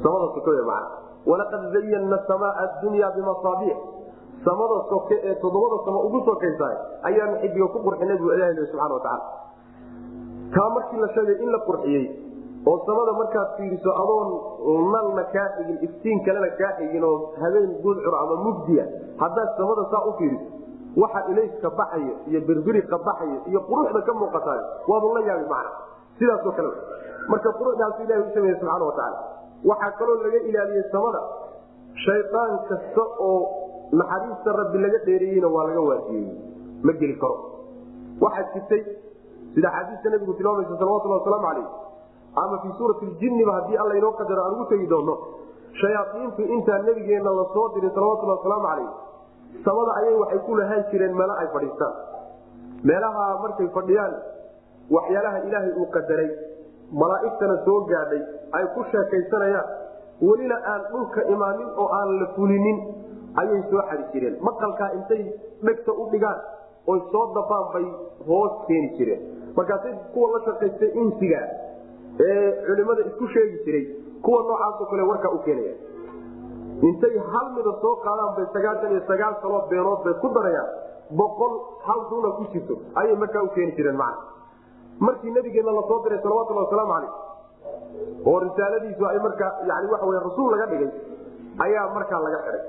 samada suke w mana walaqad zayanna samaa adunya bimasaabiix samada soke ee toddobada samo ugu sokaysaay ayaanu xidiga ku qurxinay buu ilahi subxana watacaala taa markii la sheegay in la qurxiyey oo samada markaad fiiriso adoon nalna kaa xigin iftiin kalena kaa xigin oo habeen gudcur ama mugdiya haddaad samada saa u fiiriso waxa ilayska baxayo iyo birbiriqa baxayo iyo quruxda ka muuqataay waadu la yaabi macna. Sidaasoo kale marka quruxdaasu ilahi u sameeye subxana watacaala waxaa kaloo laga ilaaliyey samada shaydaan kasta oo naxariista rabbi laga dheereeyeyna waa laga waajiyey. Ma geli karo. Waxaa jirtay sida xaadiista nabigu tilmaamaysa salawatulhi wasalaamu calayh ama fii suurati ljinniba haddii alla inoo qadaro aan ugu tegi doono shayaaiintu intaa nabigeenna la soo diray salawatulhi wasalaamu calayh samada ayay waxay ku lahaan jireen meelo ay fadhiistaan. Meelaha markay fadhiyaan waxyaalaha ilaahay uu qadaray malaa'igtana soo gaadhay ay ku sheekaysanayaan welina aan dhulka imaanin oo aan la fulinin ayay soo xadi jireen. Maqalkaa intay dhegta u dhigaan oy soo dafaan bay hoos keeni jireen. Markaasay kuwa la shaqaystay insiga ee culimada isku sheegi jiray kuwa noocaasoo kale warkaa u keenaya. Intay hal mida soo qaadaan bay sagaatan iyo sagaal kaloo beenood bay ku darayaan boqol hal runa ku jirto ayay markaa u keeni jireen macna. Markii nabigeenna la soo diray salawatulhi wasalaamu calayh oo risaaladiisu ay markaa yani wey rasuul laga dhigay ayaa markaa laga xidhay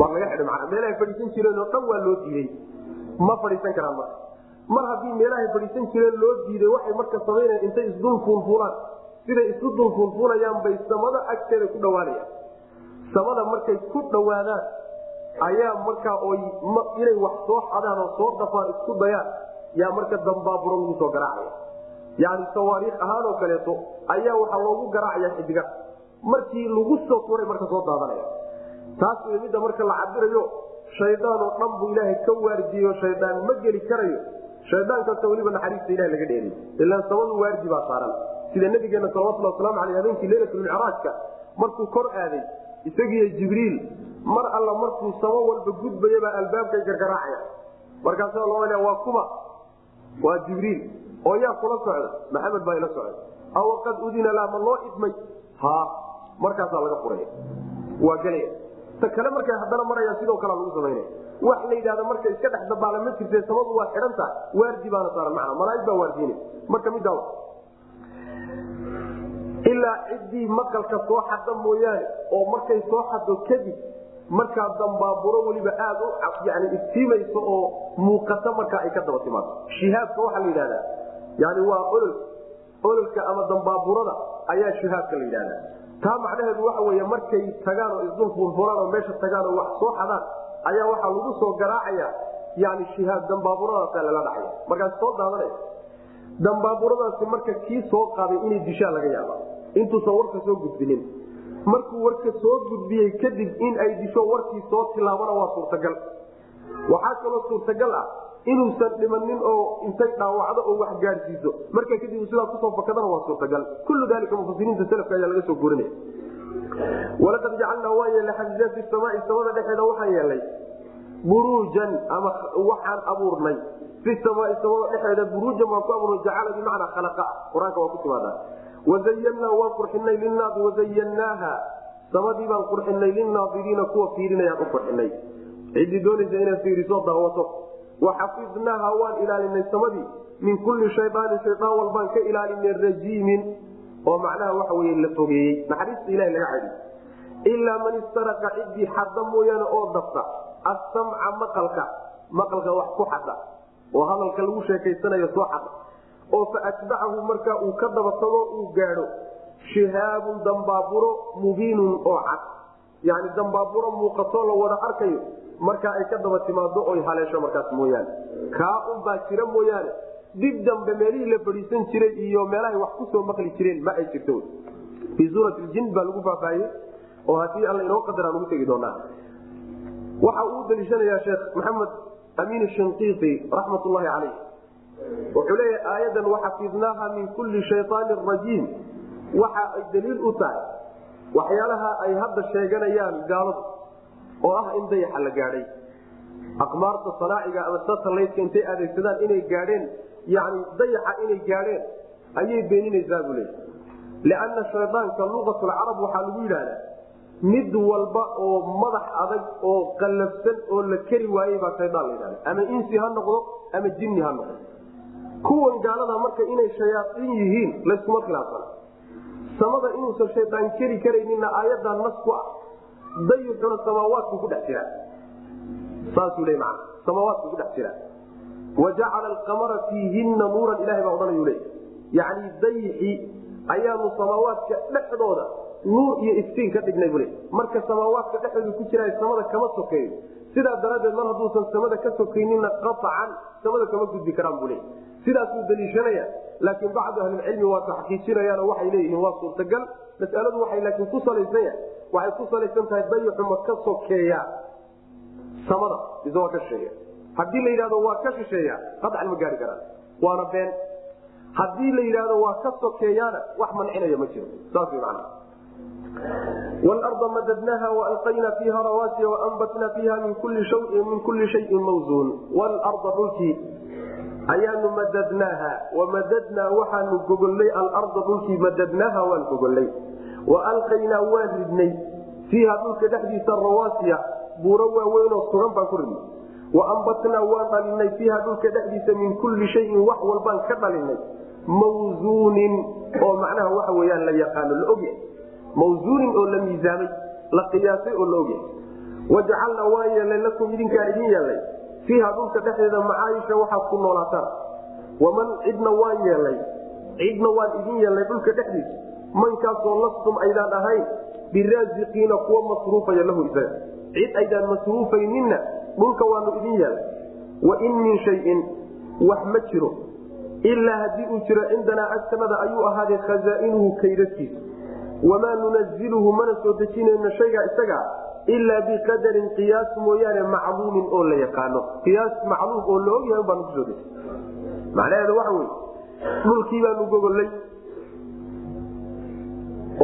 waa laga xidhay mana meelahay fadhiisan jireen oo dhan waa loo diiday. Ma fadhiisan karaan marka mar haddii meelahay fadhiisan jireen loo diiday waxay marka samaynayan intay isdul fuulfuulaan siday isu dul fuulfuulayaan bay samada agteeda ku dhawaanayaan. Samada markay ku dhawaadaan ayaa markaa oy inay wax soo xadaan oo soo dafaan isku dayaan yaa marka dambaaburo lagu soo garaacaya. Yani sawaariikh ahaan oo kaleeto ayaa waxaa loogu garaacaya xidiga markii lagu soo turay marka soo daadanaya. Taas midda marka la cabirayo shaydaan oo dhan buu ilaahay ka waardiyeyo shaydaan ma geli karayo shaydaan kasta weliba naxariista ilaha laga dheeriy ilaan samadu waardi baa saaran. Sida nabigeena salawatulhi waslamu aleyh habeenkii leylatulmicraajka markuu kor aaday isagiiyo jibriil mar alla markuu samo walba gudbayabaa albaabkay gargaraacaya markaasa loo waa kuma waa jibriil oo yaa kula socda maxamed baa ila socda aw qad udina la ma loo idmay? Ha markaasaa laga furaya waa gelaya ta kale markay haddana maraya sidoo kalea lagu samaynaya wax la yidhahda marka iska dhex dabaala ma jirte samadu waa xidhan tahay waardi baana saaran macna malaaig baa waardiina marka middaa ilaa ciddii maqalka soo xada mooyaane oo markay soo xado kadib markaa dambaaburo weliba aad u yani iftiimayso oo muuqata markaa ay ka daba timaado shihaabka waxaa la yidhahdaa yani waa olol ololka ama dambaaburada ayaa shihaabka la yidhahdaa. Taa macnaheedu waxa wey markay tagaan oo isdul fuulfulaan oo meesha tagaan oo wax soo xadaan ayaa waxaa lagu soo garaacaya yani shihaab dambaaburadaasa lala dhacaya. Markaas soo daadanaya dambaaburadaasi marka kii soo qaaday inay dishaa laga yaaba. Intuusan warka soo gudbinin. Markuu warka soo gudbiyey kadib in ay disho warkii soo tilaabana waa suurtagal. Waxaa kaloo suurtagal ah inuusan dhimanin oo intay dhaawacdo oo wax gaadhsiiso marka kadib sidaa ku soo fakadana waa suurtagal. Kullu dalika mufasiriinta salafka ayaa laga soo gurinaya walaqad jacalnaa waan yeelnay xajiiza fi samaai samada dhexeeda waxaan yeelnay buruujan ama waxaan abuurnay. Fi samaai samada dhexeeda buruujan waan ku abuurnay jacala bimacnaa khalaqa qur'aanka waa ku timaadaa wazayannaa waan qurxinay linaasi wazayannaaha samadii baan qurxinay linaadiriina kuwa fiirinayaan u qurxinay ciddii doonaysa inaad fiiriso daawato. Waxafidnaaha waan ilaalinay samadii. Min kulli shayaanin shayaan walbaan ka ilaalinay rajiimin oo macnaha waxa wey la fogeeyey. Naxariista ilahi laga cadi ilaa man istaraqa ciddii xadda mooyaane oo dafta asamca maqalka maqalka wax ku xada oo hadalka lagu sheekaysanayo soo xada oo fa atbacahu markaa uu ka dabatago uu gaadho. Shihaabun dambaaburo mubiinun oo cad yani dambaaburo muuqatoo la wada arkayo markaa ay ka daba timaado oy haleesho markaas mooyaane. Kaa unbaa jira mooyaane dib dambe meelihii la fadhiisan jiray iyo meelahay wax ku soo maqli jireen ma ay jirto. Fii suurati ljin baa lagu faahfaahiyey oo haddii alla inoo qadaraan ugu tegi doonaa. Waxa uu daliishanayaa sheekh maxamed amiin shinqiiti raxmat ullahi caleyh wuxuu leeyahay aayadan waxafidnaaha min kulli shayaanin rajiim. Waxa ay daliil u tahay waxyaalaha ay hadda sheeganayaan gaaladu oo ah in dayaxa la gaadhay. Aqmaarta sanaaciga ama satalaydka intay adeegsadaan inay gaadheen yani dayaxa inay gaadheen ayay beeninaysaa buu leeya lianna shaydaanka luqatulcarab waxaa lagu yidhahdaa mid walba oo madax adag oo qallafsan oo la keri waayey baa shaydaan la yidhahda ama insi ha noqdo ama jinni ha noqdo. Kuwan gaalada marka inay shayaaiin yihiin layskuma khilaafsana samada inuusan shaydaan keri karaynina aayadaa nas ku ah dayuxuna samaawaadku ku dhex jiraa saasuu le man samaawaadku ku dhex jiraa wa jacala alqamara fiihinna nuuran ilahay baa odhanayu le yacni dayixi ayaanu samaawaadka dhexdooda nuur iyo iftiin ka dhignay bule marka samaawaadka dhexdooda ku jira samada kama sokeeyo sidaa daraaddeed mar hadduusan samada ka sokaynina qaطcan samada kama gudbi karaan bule sidaasuu daliishanaya laakiin bacdu ahlilcilmi waa taxqiijinayaan oo waxay leeyihiin waa suurtagal masaladu waxay laakiin ku salaysan yahay waxay ku salaysan tahay dayixu ma ka sokeeya samada waa ka shisheeya haddii la yidhahdo waa ka shisheeya qaطcan ma gaari karaan. Waana been. Haddii la yidhahdo waa ka sokeeyaana wax mancinaya ma jiro. Wlarda madadnaha walqayna fiiha rawaasiya waanbatna fiiha min kuli shayin mawsuun wlarda dhulkii ayaanu madadnaaha wamadadnaa waxaanu gogollay alarda dhulkii madadnaaha waan gogollay. Waalqaynaa waan ridnay fiiha dhulka dhexdiisa rawaasiya buuro waaweynoo sugan baan ku ridnay waambatnaa waan dhalinay fiiha dhulka dhexdiisa min kulli shayin wax walbaan ka dhalinay mawsuunin oo macnaha waxa weyaan la yaqaano la ogyahay mawsuunin oo la miisaamay la qiyaasay oo la ogyahay wajacalnaa waan yeelnay lakum idinkaan idin yeelnay fiiha dhulka dhexdeeda macaayisha waxaad ku noolaataan waman cidna waan yeelnay cidna waan idin yeelnay dhulka dhexdiisa mankaasoo lastum aydaan ahayn biraasiqiina kuwa masruufaya lahu isaga cid aydaan masruufayninna dhulka waanu idin yeelnay wain min shayin wax ma jiro. Ilaa haddii uu jiro cindanaa agtanada ayuu ahaaday khazaa'inuhu kaydadkiisa wamaa nunaziluhu mana soo dejinayno shaygaa isagaa ilaa biqadarin qiyaas mooyaane macluumin oo la yaqaano. Qiyaas macluum oo la ogyahay baanu ku soo dejin. Macnaheedu waxa wey dhulkii baanu gogollay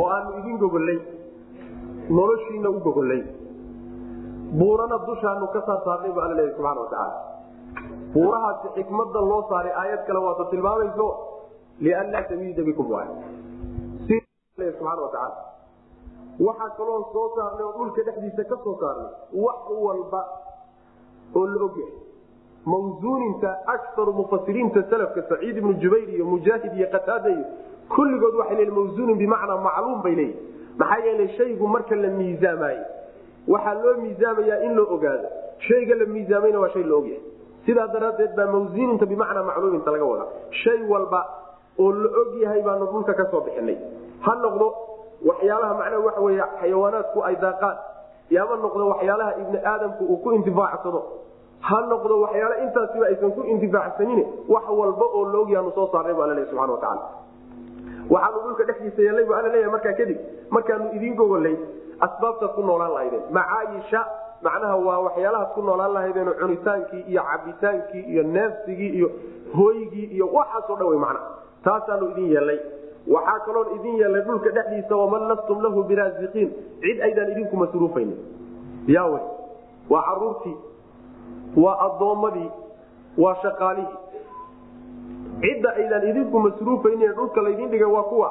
oo aanu idin gogollay noloshiina u gogollay buurana dushaanu ka saar saarnay bu alla leeyahy subxana watacaala buurahaasi xikmada loo saaray aayad kale waata tilmaamayso lianlaa tamiida bikum waay subxana watacaala waxaa kaloon soo saarnay oo dhulka dhexdiisa ka soo saarnay wax walba oo la ogyahay mawsuuninta akaru mufasiriinta salafka saciid ibnu jubayr iyo mujaahid iyo qataada iyo kulligood waxay leeyiin mawsuunin bimacnaa macluum bay leeyihiin maxaa yeelay shaygu marka la miisaamaayo waxaa loo miisaamayaa in loo ogaado. Shayga la miisaamayna waa shay la ogyahay. Sidaa daraaddeed baa mawsuuninta bimacnaa macluuminta laga wadaa shay walba oo la og yahay baanu dhulka ka soo bixinay. Ha noqdo waxyaalaha macnaha waxa wey xayawaanaadku ay daaqaan. Yama noqdo waxyaalaha ibni aadamku uu ku intifaacsado. Ha noqdo waxyaala intaasiba aysan ku intifaacsanin wax walba oo laogyaanu soo saarnay bu alla leey subana watacaala waxaanu dhulka dhexdiisa yeelnay bu alla leeyahay markaa kadib. Markaanu idiin gogolay asbaabtaad ku noolaan lahaydeen. Macaayisha macnaha waa waxyaalahaad ku noolaan lahaydeen cunitaankii iyo cabitaankii iyo neefsigii iyo hooygii iyo waxaasoo dhan wey macnaha taasaanu idin yeelnay waxaa kaloon idin yeelnay dhulka dhexdiisa waman lastum lahu biraasiqiin. Cid aydaan idinku masruufaynin. Yaawe waa caruurtii. Waa addoommadii waa shaqaalihii. Cidda aydaan idinku masruufaynin dhulka laydin dhigay waa kuwa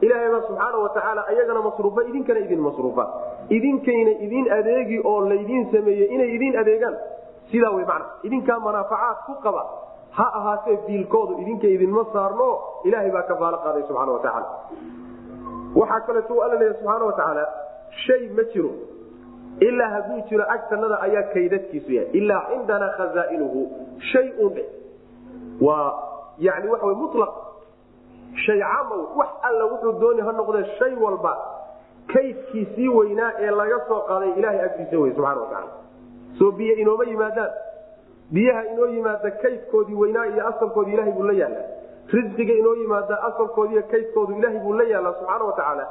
ilaahayba subxaana watacaala ayagana masruufa idinkana idin masruufa. Idinkayna idin adeegi oo laydin sameeyey inay idin adeegaan. Sidaa wey macna. Idinkaa manaafacaad ku qaba. Ha ahaatee biilkoodu idinka idinma saarno ilaahay baa kafaalo qaaday subxana watacaala waxaa kaleeto alla leeya subxaana watacaala shay ma jiro. Ilaa hadduu jiro agtanada ayaa kaydadkiisu yahay. Ilaa cindanaa khazaa'inuhu shay un waa yani waxa wy mulaq shay caama wax alla wuxuu dooni ha noqdee shay walba kaydkiisii weynaa ee laga soo qaaday ilahay agtiisa wey subxana watacaala soo biyo inooma yimaadaan. Biyaha inoo yimaada kaydkoodii weynaa iyo asalkoodii ilahay buu la yaallaa. Risqiga inoo yimaada asalkoodiiyo kaydkoodu ilaahay buu la yaallaa subxaana watacaala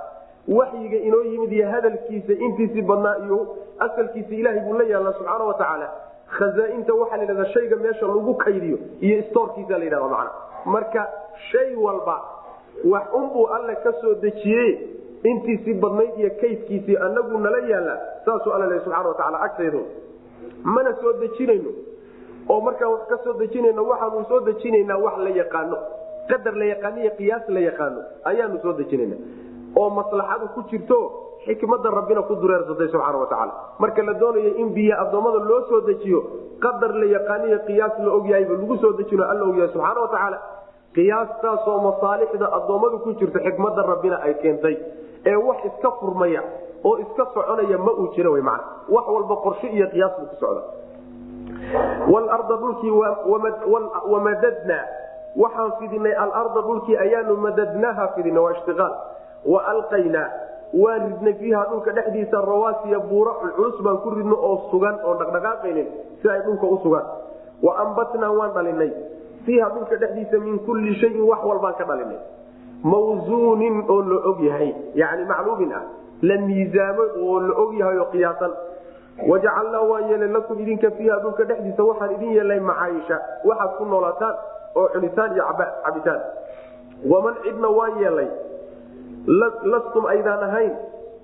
waxyiga inoo yimid iyo hadalkiisa intiisii badnaa iyo asalkiisa ilaahay buu la yaallaa subxaana watacaala khazaainta waxaa la yidhahdaa shayga meesha lagu kaydiyo iyo stoorkiisa la yidhahda macna. Marka shay walba wax unbuu alle ka soo dejiye intiisii badnayd iyo kaydkiisii anagu nala yaallaa saasuu alla lehy subxana agtaydo mana soo dejinayno? Oo markaan wax ka soo dejinayno waxaanu soo dejinaynaa wax la yaqaano. Qadar la yaqaano iyo qiyaas la yaqaano ayaanu soo dejinayna oo maslaxadu ku jirto xikmada rabbina ku dureersatay subxaana watacaala marka la doonayo in biyo addoommada loo soo dejiyo qadar la yaqaaniyo qiyaas la ogyahayba lagu soo dejino alla ogyahay subxaana watacaala qiyaastaasoo masaalixda addoommadu ku jirto xikmada rabbina ay keentay ee wax iska furmaya oo iska soconaya ma uu jira man wax walba qorshe iyo qiyaas buu ku socda. Walarda dhulkii wamadadnaa waxaan fidinay alarda dhulkii ayaanu madadnaaha fidina waa ishtiaal wa alqaynaa waan ridnay fiiha dhulka dhexdiisa rawaasiya buura culculus baan ku ridno oo sugan oon dhaqdhaqaaqaynin si ay dhulka u sugaan. Wa ambatnaa waan dhalinay fiiha dhulka dhexdiisa min kulli shayin wax walbaan ka dhalinay. Mawsuunin oo la og yahay yani macluumin ah la miisaamo oo la og yahay oo qiyaasan. Wajacalnaa waan yeelay lakum idinka fiiha dhulka dhexdiisa waxaan idin yeelnay macaayisha waxaad ku noolaataan oo cunitaan iyo cabitaan. Waman cidna waan yeelay lastum aydaan ahayn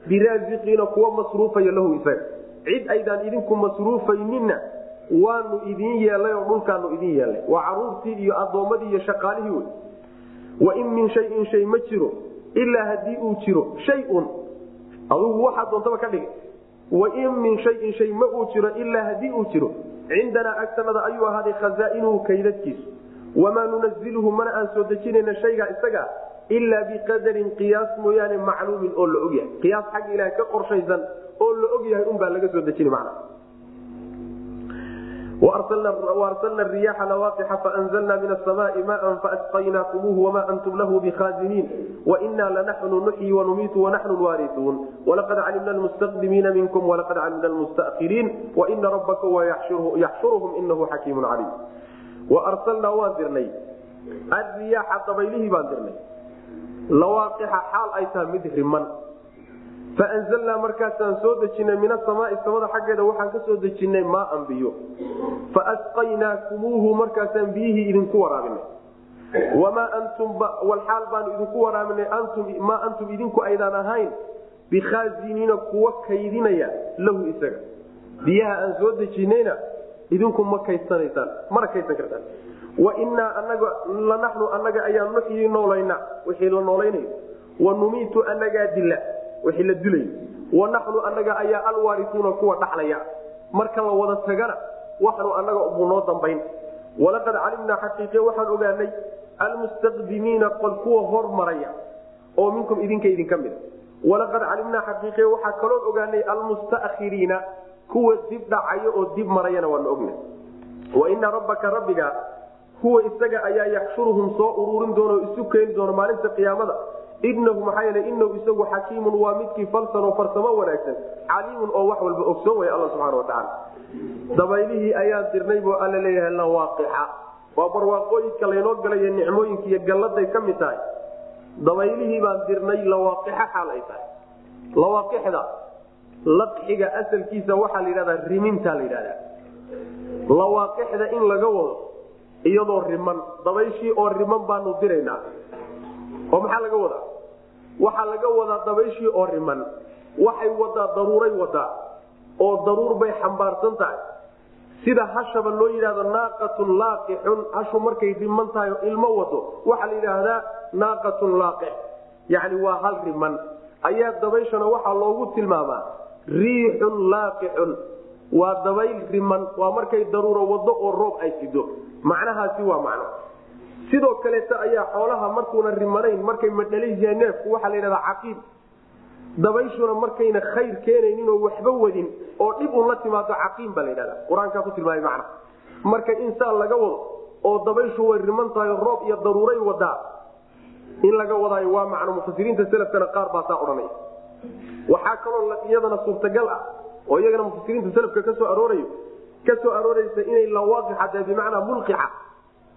biraasiqiina kuwa masruufaya lahu isaga. Cid aydaan idinku masruufayninna waanu idin yeelay oo dhulkaanu idin yeelnay waa caruurtii iyo addoommadii iyo shaqaalihii wey wain min shayin shay ma jiro ilaa haddii uu jiro shayun. Adugu waxaa doontaba ka dhigay. Wain min shayin shay ma uu jiro ilaa haddii uu jiro cindanaa agtanada ayuu ahaaday khazaa'inuhu kaydadkiisu. Wamaa nunaziluhu mana aan soo dejinayna shaygaa isaga ilaa biqadarin qiyaas mooyaane macluumin oo la ogyahay qiyaas xagga ilaha ka qorshaysan oo la ogyahay unbaa laga soo dejini man arsalna riyaaxa lawaaqixa faanzalna min asamaai maan faasqaynaakumuuhu wamaa antum lahu bikhaaziniin wainaa lanaxnu nuxyi wanumiitu wanaxnu lwaarisuun walaqad calimna lmustaqdimiina minkum walaqad calimna lmustakhiriin waina rabbaka yaxshuruhum inahu xakiimun caliim waarsalnaa waan dirnay ariyaaxa dabaylihii baan dirnay lawaaqixa xaal ay tahay mid riman faanzalnaa markaasaan soo dejinay min asamaai samada xaggeeda waxaan ka soo dejinay maaan biyo faasqaynaakumuuhu markaasaan biyihii idinku waraabinay wamaa antum walxaal baanu idinku waraabinay maa antum idinku aydaan ahayn bikhaaziniina kuwa kaydinaya lahu isaga biyaha aan soo dejinayna idinku ma kaydanaysaan mana kaydsan kartaan wainaa anaga lanaxnu anaga ayaa nuxyii noolayna wixii la noolaynayo wanumiitu anagaa dila wixii la dilay. Wanaxnu anaga ayaa alwaarisuuna kuwa dhaxlaya. Marka la wada tagana waxnu anaga buu noo dambayn. Walaqad calimnaa xaqiiqe waxaan ogaanay almustaqdimiina qol kuwa hormaraya oo minkum idinka idinka mida walaqad calimnaa xaqiiqe waxaa kaloo ogaanay almustakhiriina kuwa dib dhacaya oo dib marayana waanu ogna waina rabbaka rabbiga huwa isaga ayaa yaxshuruhum soo uruurin doona oo isu keeni doona maalinta qiyaamada inahu maxaa yeele inahu isagu xakiimun waa midkii falsan oo farsamo wanaagsan caliimun oo wax walba ogsoon way alla subxana watacaala dabaylihii ayaan dirnay buu alla leeyahay lawaaqixa waa barwaaqooyinka laynoo galayo nicmooyinka iyo galladay ka mid tahay. Dabaylihii baan dirnay lawaaqixa xaal ay tahay. Lawaaqixda laqxiga asalkiisa waxaa la yidhahdaa riminta la yidhahdaa. Lawaaqixda in laga wado iyadoo riman. Dabayshii oo riman baanu diraynaa oo maxaa laga wadaa? Waxaa laga wadaa dabayshii oo riman. Waxay wadaa daruuray wadaa oo daruur bay xambaarsan tahay. Sida hashaba loo yidhahdo naaqatun laaqixun. Hashu markay riman tahay oo ilmo wado waxaa la yidhaahdaa naaqatun laaqix. Yacni waa hal riman. Ayaa dabayshana waxaa loogu tilmaamaa riixun laaqixun. Waa dabayl riman. Waa markay daruuro wado oo roob ay sido macnahaasi waa macno sidoo kaleeta ayaa xoolaha markuuna rimanayn markay madhalaysiya neefku waxaa la yidhahdaa caqiib dabayshuna markayna khayr keenaynin waxba wadin oo dhib un timaado caqiim baa la yidhahda qur'aankaa ku tilmaamay macna. Marka insaan laga wado oo dabayshu way riman tahay roob iyo daruuray wadaa in laga wadaayo waa macno mufasiriinta selafkana qaar baa saa odhanaya waxaa kaloo iyadana suurtagal ah oo iyagana mufasiriinta selafka ka soo aroorayo ka arooraysa inay lawaaqixa tahay bimacnaa mulqixa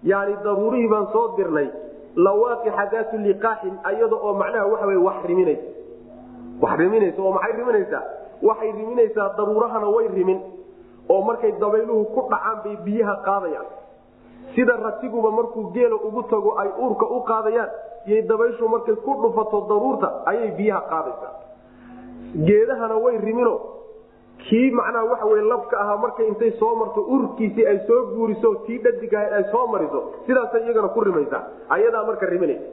yani daruurihii baan soo dirnay. Lawaaqixa daatu liqaaxin ayada oo macnaha waxa wey wax riminaysa wax riminaysa oo maxay riminaysaa? Waxay riminaysaa daruurahana way rimin. Oo markay dabayluhu ku dhacaan bay biyaha qaadayaan. Sida ratiguba markuu geela ugu tago ay uurka u qaadayaan yay dabayshu markay ku dhufato daruurta ayay biyaha qaadaysaa. Geedahana way rimino kii macnaha waxa wey labka ahaa markay intay soo marto urkiisii ay soo guuriso tii dhadigaha ay soo mariso sidaasay iyagana ku rimaysaa. Ayadaa marka riminaysa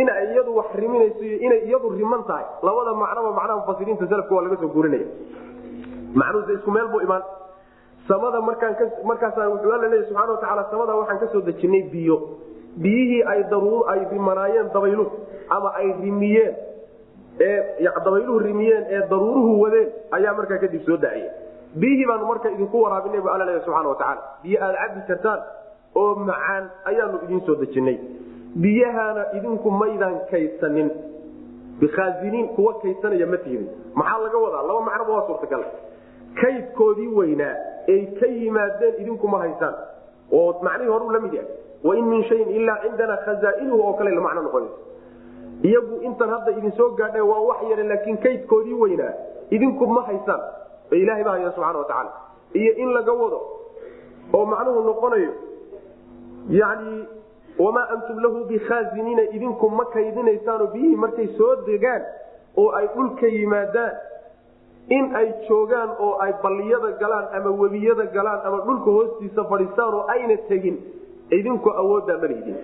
inay iyadu wax riminayso iyo inay iyadu riman tahay labada macnoba macnaha mufasiriinta salafka waa laga soo guurinaya. Macnuhuse isku meel buu imaan. Samada markaan wuxuu alla leeya subxana watacaala samada waxaan ka soo dejinay biyo. Biyihii ay daruur ay rimanaayeen dabayluhu ama ay rimiyeen ee dabayluhu rimiyeen ee daruuruhu wadeen ayaa markaa kadib soo dacaya biyihii baanu marka idinku waraabinay bu alla leeya subxana watacaala biyo aad cabi kartaan oo macaan ayaanu idiin soo dejinay. Biyahana idinku maydaan kaydsanin bikhaaziniin kuwa kaydsanaya ma tihidin maxaa laga wadaa? Laba macnoba waa suurtagal. Kaydkoodii weynaa ay ka yimaadeen idinkuma haysaan. Oo macnihii horuu la mid yahay. Wain min shayin ilaa cindana khazaa'inuhu oo kale macno noqonaysa iyagu intan hadda idin soo gaadha waa wax yare laakiin kaydkoodii weynaa. Idinku ma haysaan oo ilaahay baa haya subxana wa tacaala. Iyo in laga wado oo macnuhu noqonayo yani wamaa antum lahu bikhaaziniina idinku ma kaydinaysaanoo biyihii markay soo degaan oo ay dhulka yimaadaan. In ay joogaan oo ay balliyada galaan ama webiyada galaan ama dhulka hoostiisa fadhiistaan oo ayna tegin idinku awooddaa malihidin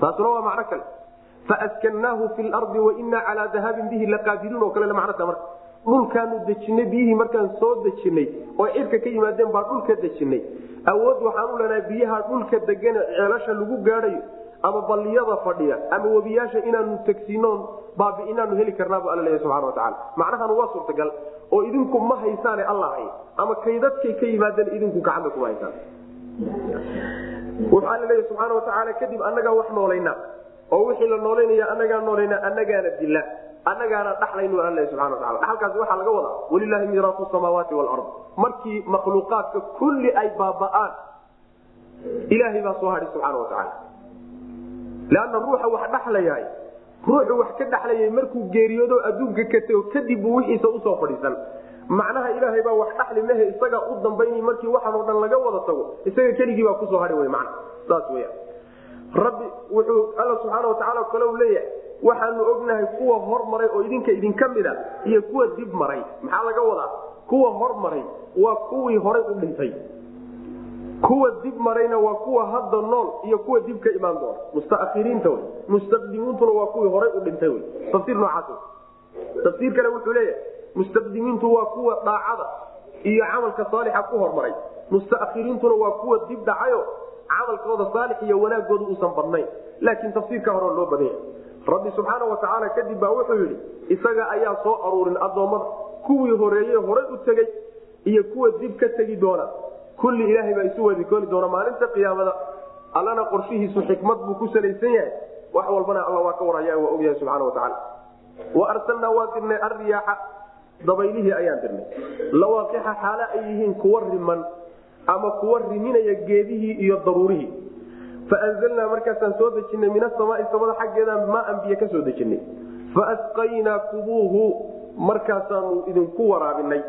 taasuna waa macno kale faaskannaahu fi lardi wainaa calaa dahaabin bihi laqaadiruun oo kale macnota marka dhulkaanu dejinay biyihii markaan soo dejinay oo cirka ka yimaadeen baa dhulka dejinay awood waxaan u leenahay biyaha dhulka degane ceelasha lagu gaadhayo ama balliyada fadhiya ama webiyaasha inaanu tegsiinoon baabi inaanu heli karnaabu alla leeya subxana watacaala macnahan waa suurtagal oo idinku ma haysaane alla hay ama kaydadkay ka yimaadeen idinku gacanta kuma haysaan wuxuu alla leeya subxaana watacaala kadib annagaa wax noolayna oo wixii la noolaynaya annagaa noolayna annagaana dila annagaana dhaxlaynu alla subana wataala dhaxalkaasi waxaa laga wadaa walilaahi miiraatu samaawaati walard markii makhluuqaadka kulli ay baaba'aan ilaahay baa soo hadhi subxaana watacaala leanna ruuxa wax dhaxlayahay ruuxu wax ka dhaxlayay markuu geeriyoodo adduunka ka tego kadib buu wixiisa u soo fadhiisan. Macnaha ilaahay baa wax dhaxli mehe isagaa u dambayni markii waxaanoo dhan laga wada tago isaga keligii baa ku soo hadhi w man saas weya rabbi wuxuu alla subxaana watacaala kale leeyahay waxaanu ognahay kuwa hormaray oo idinka idinka mida iyo kuwa dib maray. Maxaa laga wadaa? Kuwa hormaray waa kuwii horay u dhintay. Kuwa dib marayna waa kuwa hadda nool iyo kuwa dib ka imaan doona. Mustaakhiriinta wey mustaqdimiintuna waa kuwii horay u dhintay wey. Tafsiir noocaas tafsiir kale wuxuu leeyahay mustaqdimiintu waa kuwa daacada iyo camalka saalixa ku hormaray. Mustaakhiriintuna waa kuwa dib dhacayo camalkooda saalix iyo wanaagooda uusan badnayn. Laakiin tafsiirka hore loo badanya rabbi subxaana watacaala kadib baa wuxuu yidhi isaga ayaa soo aruurin addoommada. Kuwii horeeye horay u tegey iyo kuwa dib ka tegi doona. Kulli ilaahay baa isu wadikooni doona maalinta qiyaamada. Allana qorshihiisu xikmad buu ku salaysan yahay. Wax walbana alla waa ka waraya waa ogyahay subxana watacaala wa arsalnaa waa dirnay arriyaaxa. Dabaylihii ayaan dirnay. Lawaaqixa xaale ay yihiin kuwa riman ama kuwa riminaya geedihii iyo daruurihii. Faanzalnaa markaasaan soo dejinay min asamaai samada xaggeedaan maaan biyo ka soo dejinay. Faasqaynaakubuuhu markaasaanu idinku waraabinay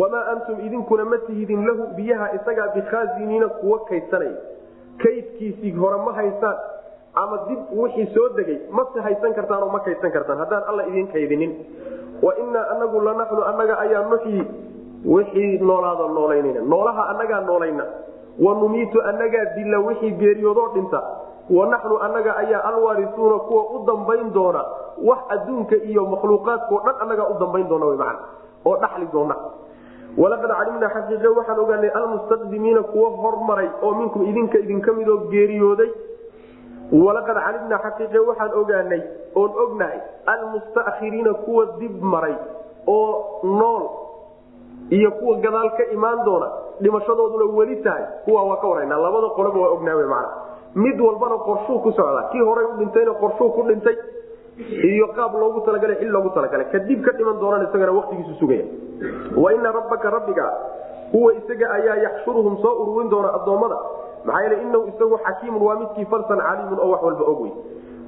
wamaa antum idinkuna ma tihidin lahu biyaha isagaa bikhaaziniina kuwa kaydsanaya kaydkiisii hore ma haysaan ama dib wixii soo degay mase haysan kartaan oo ma kaydsan kartaan. Haddaan alla idin kaydinin. Wa inaa anagu lanaxnu annaga ayaa nuxyi wixii noolaada noolaynayna. Noolaha annagaa noolayna. Wa numiitu annagaa dilla wixii geeriyoodoo dhinta. Wa naxnu annaga ayaa alwaarisuuna kuwa u dambayn doona. Wax adduunka iyo makhluuqaadkao dhan annagaa u dambayn doona wman oo dhaxli doona. Walaqad calimnaa xaqiiqe waxaan ogaanay almustaqdimiina kuwa hormaray oo minkum idinka idinka midoo geeriyooday. Walaqad calimnaa xaqiiqe waxaan ogaanay oon ognahay almustaakhiriina kuwa dib maray oo nool iyo kuwa gadaal ka imaan doona dhimashadooduna weli tahay kuwa waa ka warana labada qoloba waa ognaa man mid walbana qorshuu ku socdaa. Kii horay u dhintayna qorshuu ku dhintay iyo qaab loogu talagalay xil loogu talagalay. Kadib ka dhiman doonaan isagana waqtigiisu sugaya. Wa ina rabbaka rabbiga huwa isaga ayaa yaxshuruhum soo ururin doona addoommada. Maxaa yeele inahu isagu xakiimun waa midkii farsan caliimun oo wax walba og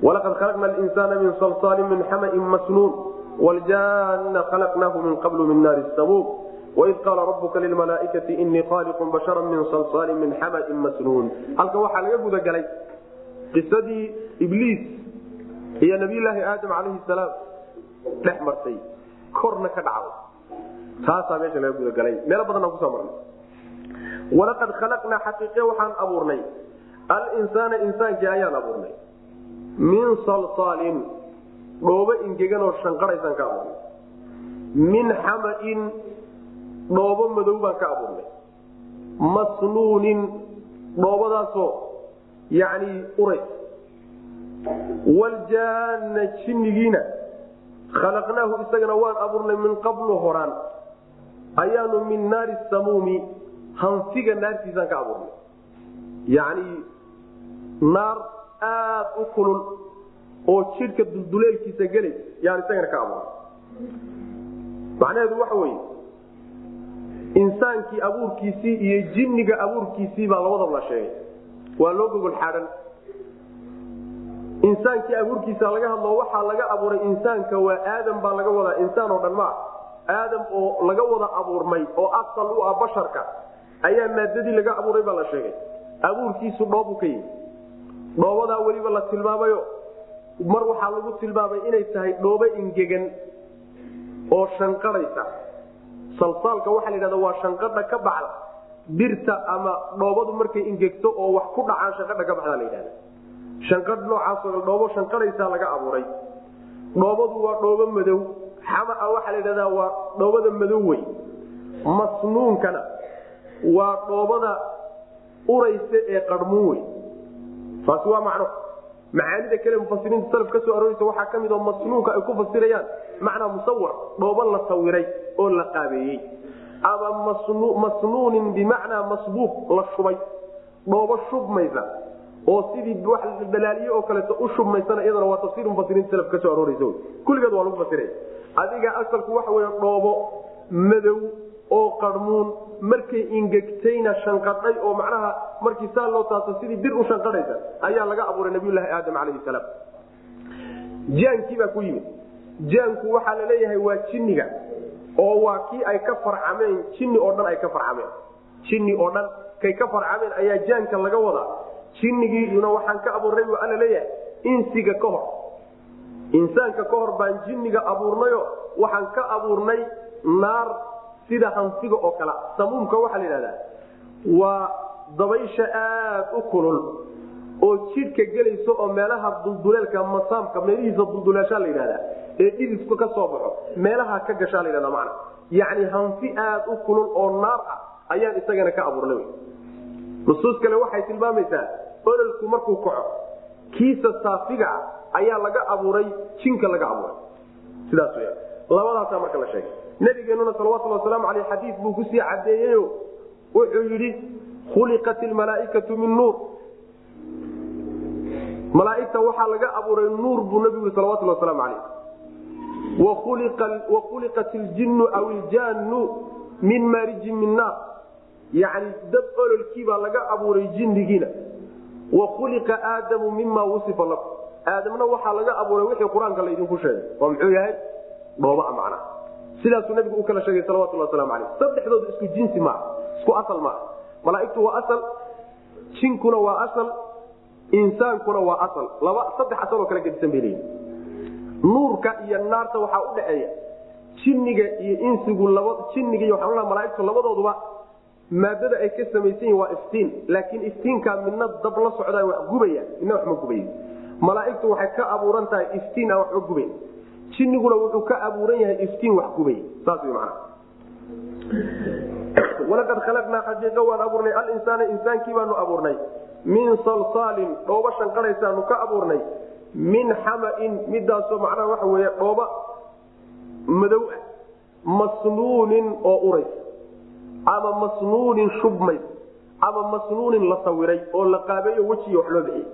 walaqad khalaqna alinsaana min salsaalin min xamain masnuun wljanna khalaqnaahu min qablu min naari samuum waid qaala rabuka lilmalaaikati inii khaaliqun bashara min salsaalin min xamain masnuun halkan waxaa laga gudagalay qisadii ibliis iyo nabiyulaahi aadam calayhi salaam dhex martay korna ka dhacday taasaa meesha laga gudagalay meelo badan aan ku soo marnay. Walaqad khalaqnaa xaqiiqe waxaan abuurnay. Alinsaana insaankii ayaan abuurnay. Min salsaalin dhoobo ingegan oo shanqaraysaan ka abuurnay. Min xamain dhoobo madow baan ka abuurnay masnuunin dhoobadaasoo yacni urays waljaana jinnigiina khalaqnaahu isagana waan abuurnay min qablu horaan. Ayaanu min naari samuumi hanfiga naartiisaan ka abuurnay. Yacni naar aada u kulul oo jidhka dulduleelkiisa gelay yaan isagana ka abuurnay. Macnaheedu waxa weeye insaankii abuurkiisii iyo jinniga abuurkiisii baa labadaba la sheegay. Waa loo gogol xaadhan insaankii abuurkiisa laga hadlo waxaa laga abuuray insaanka waa aadam baa laga wadaa insaan oo dhan maa aadam oo laga wada abuurmay oo asal u ah basharka ayaa maadadii laga abuuray baa la sheegay. Abuurkiisu dhoobu ka yimi dhoobadaa weliba la tilmaamayo. Mar waxaa lagu tilmaamay inay tahay dhoobo ingegan oo shanqadhaysa salsaalka waxaa la yidhahda waa shanqadha ka baxda birta ama dhoobadu markay ingegto oo wax ku dhacaan shanqadha ka baxdaa la yidhahda. Shanqadh noocaasoo dhoobo shanqadhaysaa laga abuuray. Dhoobadu waa dhoobo madow. Xamaa waxaa la yidhahdaa waa dhoobada madow wey. Masnuunkana waa dhoobada uraysa ee qarmuun wey. Taasi waa macno macaanida kale mufasiriinta salaf ka soo waxaa ka mid masnuunka ay ku fasirayaan macnaa musawar dhoobo la sawiray oo la qaabeeyey. Ama masnuunin bimacnaa masbuuq la shubay dhoobo shubmaysa oo sidii balaaliye oo kaleeto u shubmaysana iyadana waa tafsir mufasiriinta salaf ka soo kulligeed waa lagu fasiraya adiga asalku waxa wey dhoobo madow oo qarmuun markay ingegtayna shanqadhay oo macnaha markii saa loo taaso sidii bir u shanqadhaysa ayaa laga abuuray nabiyulaahi aadam calayhi salaam. Jaankiibaa ku yimid. Jaanku waxaa la leeyahay waa jinniga oo waa kii ay ka farcameen jinni oo dhan ay ka farcameen. Jinni oo dhan kay ka farcameen ayaa jaanka laga wadaa jinnigiina waxaan ka abuurnay buu alla leeyahay insiga ka hor. Insaanka ka hor baan jinniga abuurnayo waxaan ka abuurnay naar sida hansiga oo kale. Samuumka waxaa la yidhahdaa waa dabaysha aad u kulul oo jidhka gelayso oo meelaha dulduleelka masaamka meelihiisa dulduleeshaa la yidhahdaa ee dhididku ka soo baxo meelaha ka gashaa la yidhahda macna. Yacni hanfi aad u kulul oo naar ah ayaan isagana ka abuurnay wy nusuus kale waxay tilmaamaysaa ololku markuu kaco kiisa saafiga ah ayaa laga abuuray jinka laga abuuray. Sidaas wya labadaasaa marka la sheegay. Nabigeenuna salawatuli wasalaamu aleyh xadiid buu ku sii cadeeyeyo wuxuu yidhi khuliqat ilmalaaikatu min nuur. Malaaigta waxaa laga abuuray nuur buu nabigu yii salawatuli wasalaamu aleyh wa khuliqat iljinnu aw iljaannu min maarijin min naar. Yani dad ololkiibaa laga abuuray jinnigiina. Wa khuliqa aadamu mima wusifa lakum. Aadamna waxaa laga abuuray wixii qur'aanka laydinku sheegay. Oo muxuu yahay? Dhooba macna sidaasuu nabigu u kala sheegay salawatuli waslamu aleyh saddexdoodu isku jinsi maaha isku asal maaha malaaigtu waa asal jinkuna waa asal insaankuna waa asal. Laba saddex asaloo kala gedisan bay leeyihi nuurka iyo naarta waxaa u dhaxeeya jinniga iyo insigu jinniga iyo waxaan malaaigtu labadooduba maadada ay ka samaysan yihiin waa iftiin. Laakiin iftiinkaa midna dab la socdaa wax gubaya midna wax ma gubaya malaaigtu waxay ka abuuran tahay iftiin aan waxba gubayn. Jinniguna wuxuu ka abuuran yahay iftiin wax gubay saas wy mana walaqad khalaqnaa xaqiiqa waan abuurnay. Alinsaana insaankii baanu abuurnay. Min salsaalin dhooba shanqadhaysaanu ka abuurnay. Min xamain midaasoo macnaha waxa weeye dhooba madow ah. Masnuunin oo urays ama masnuunin shubmays ama masnuunin la sawiray oo la qaabeeyo wejiga wax loo bixiyey.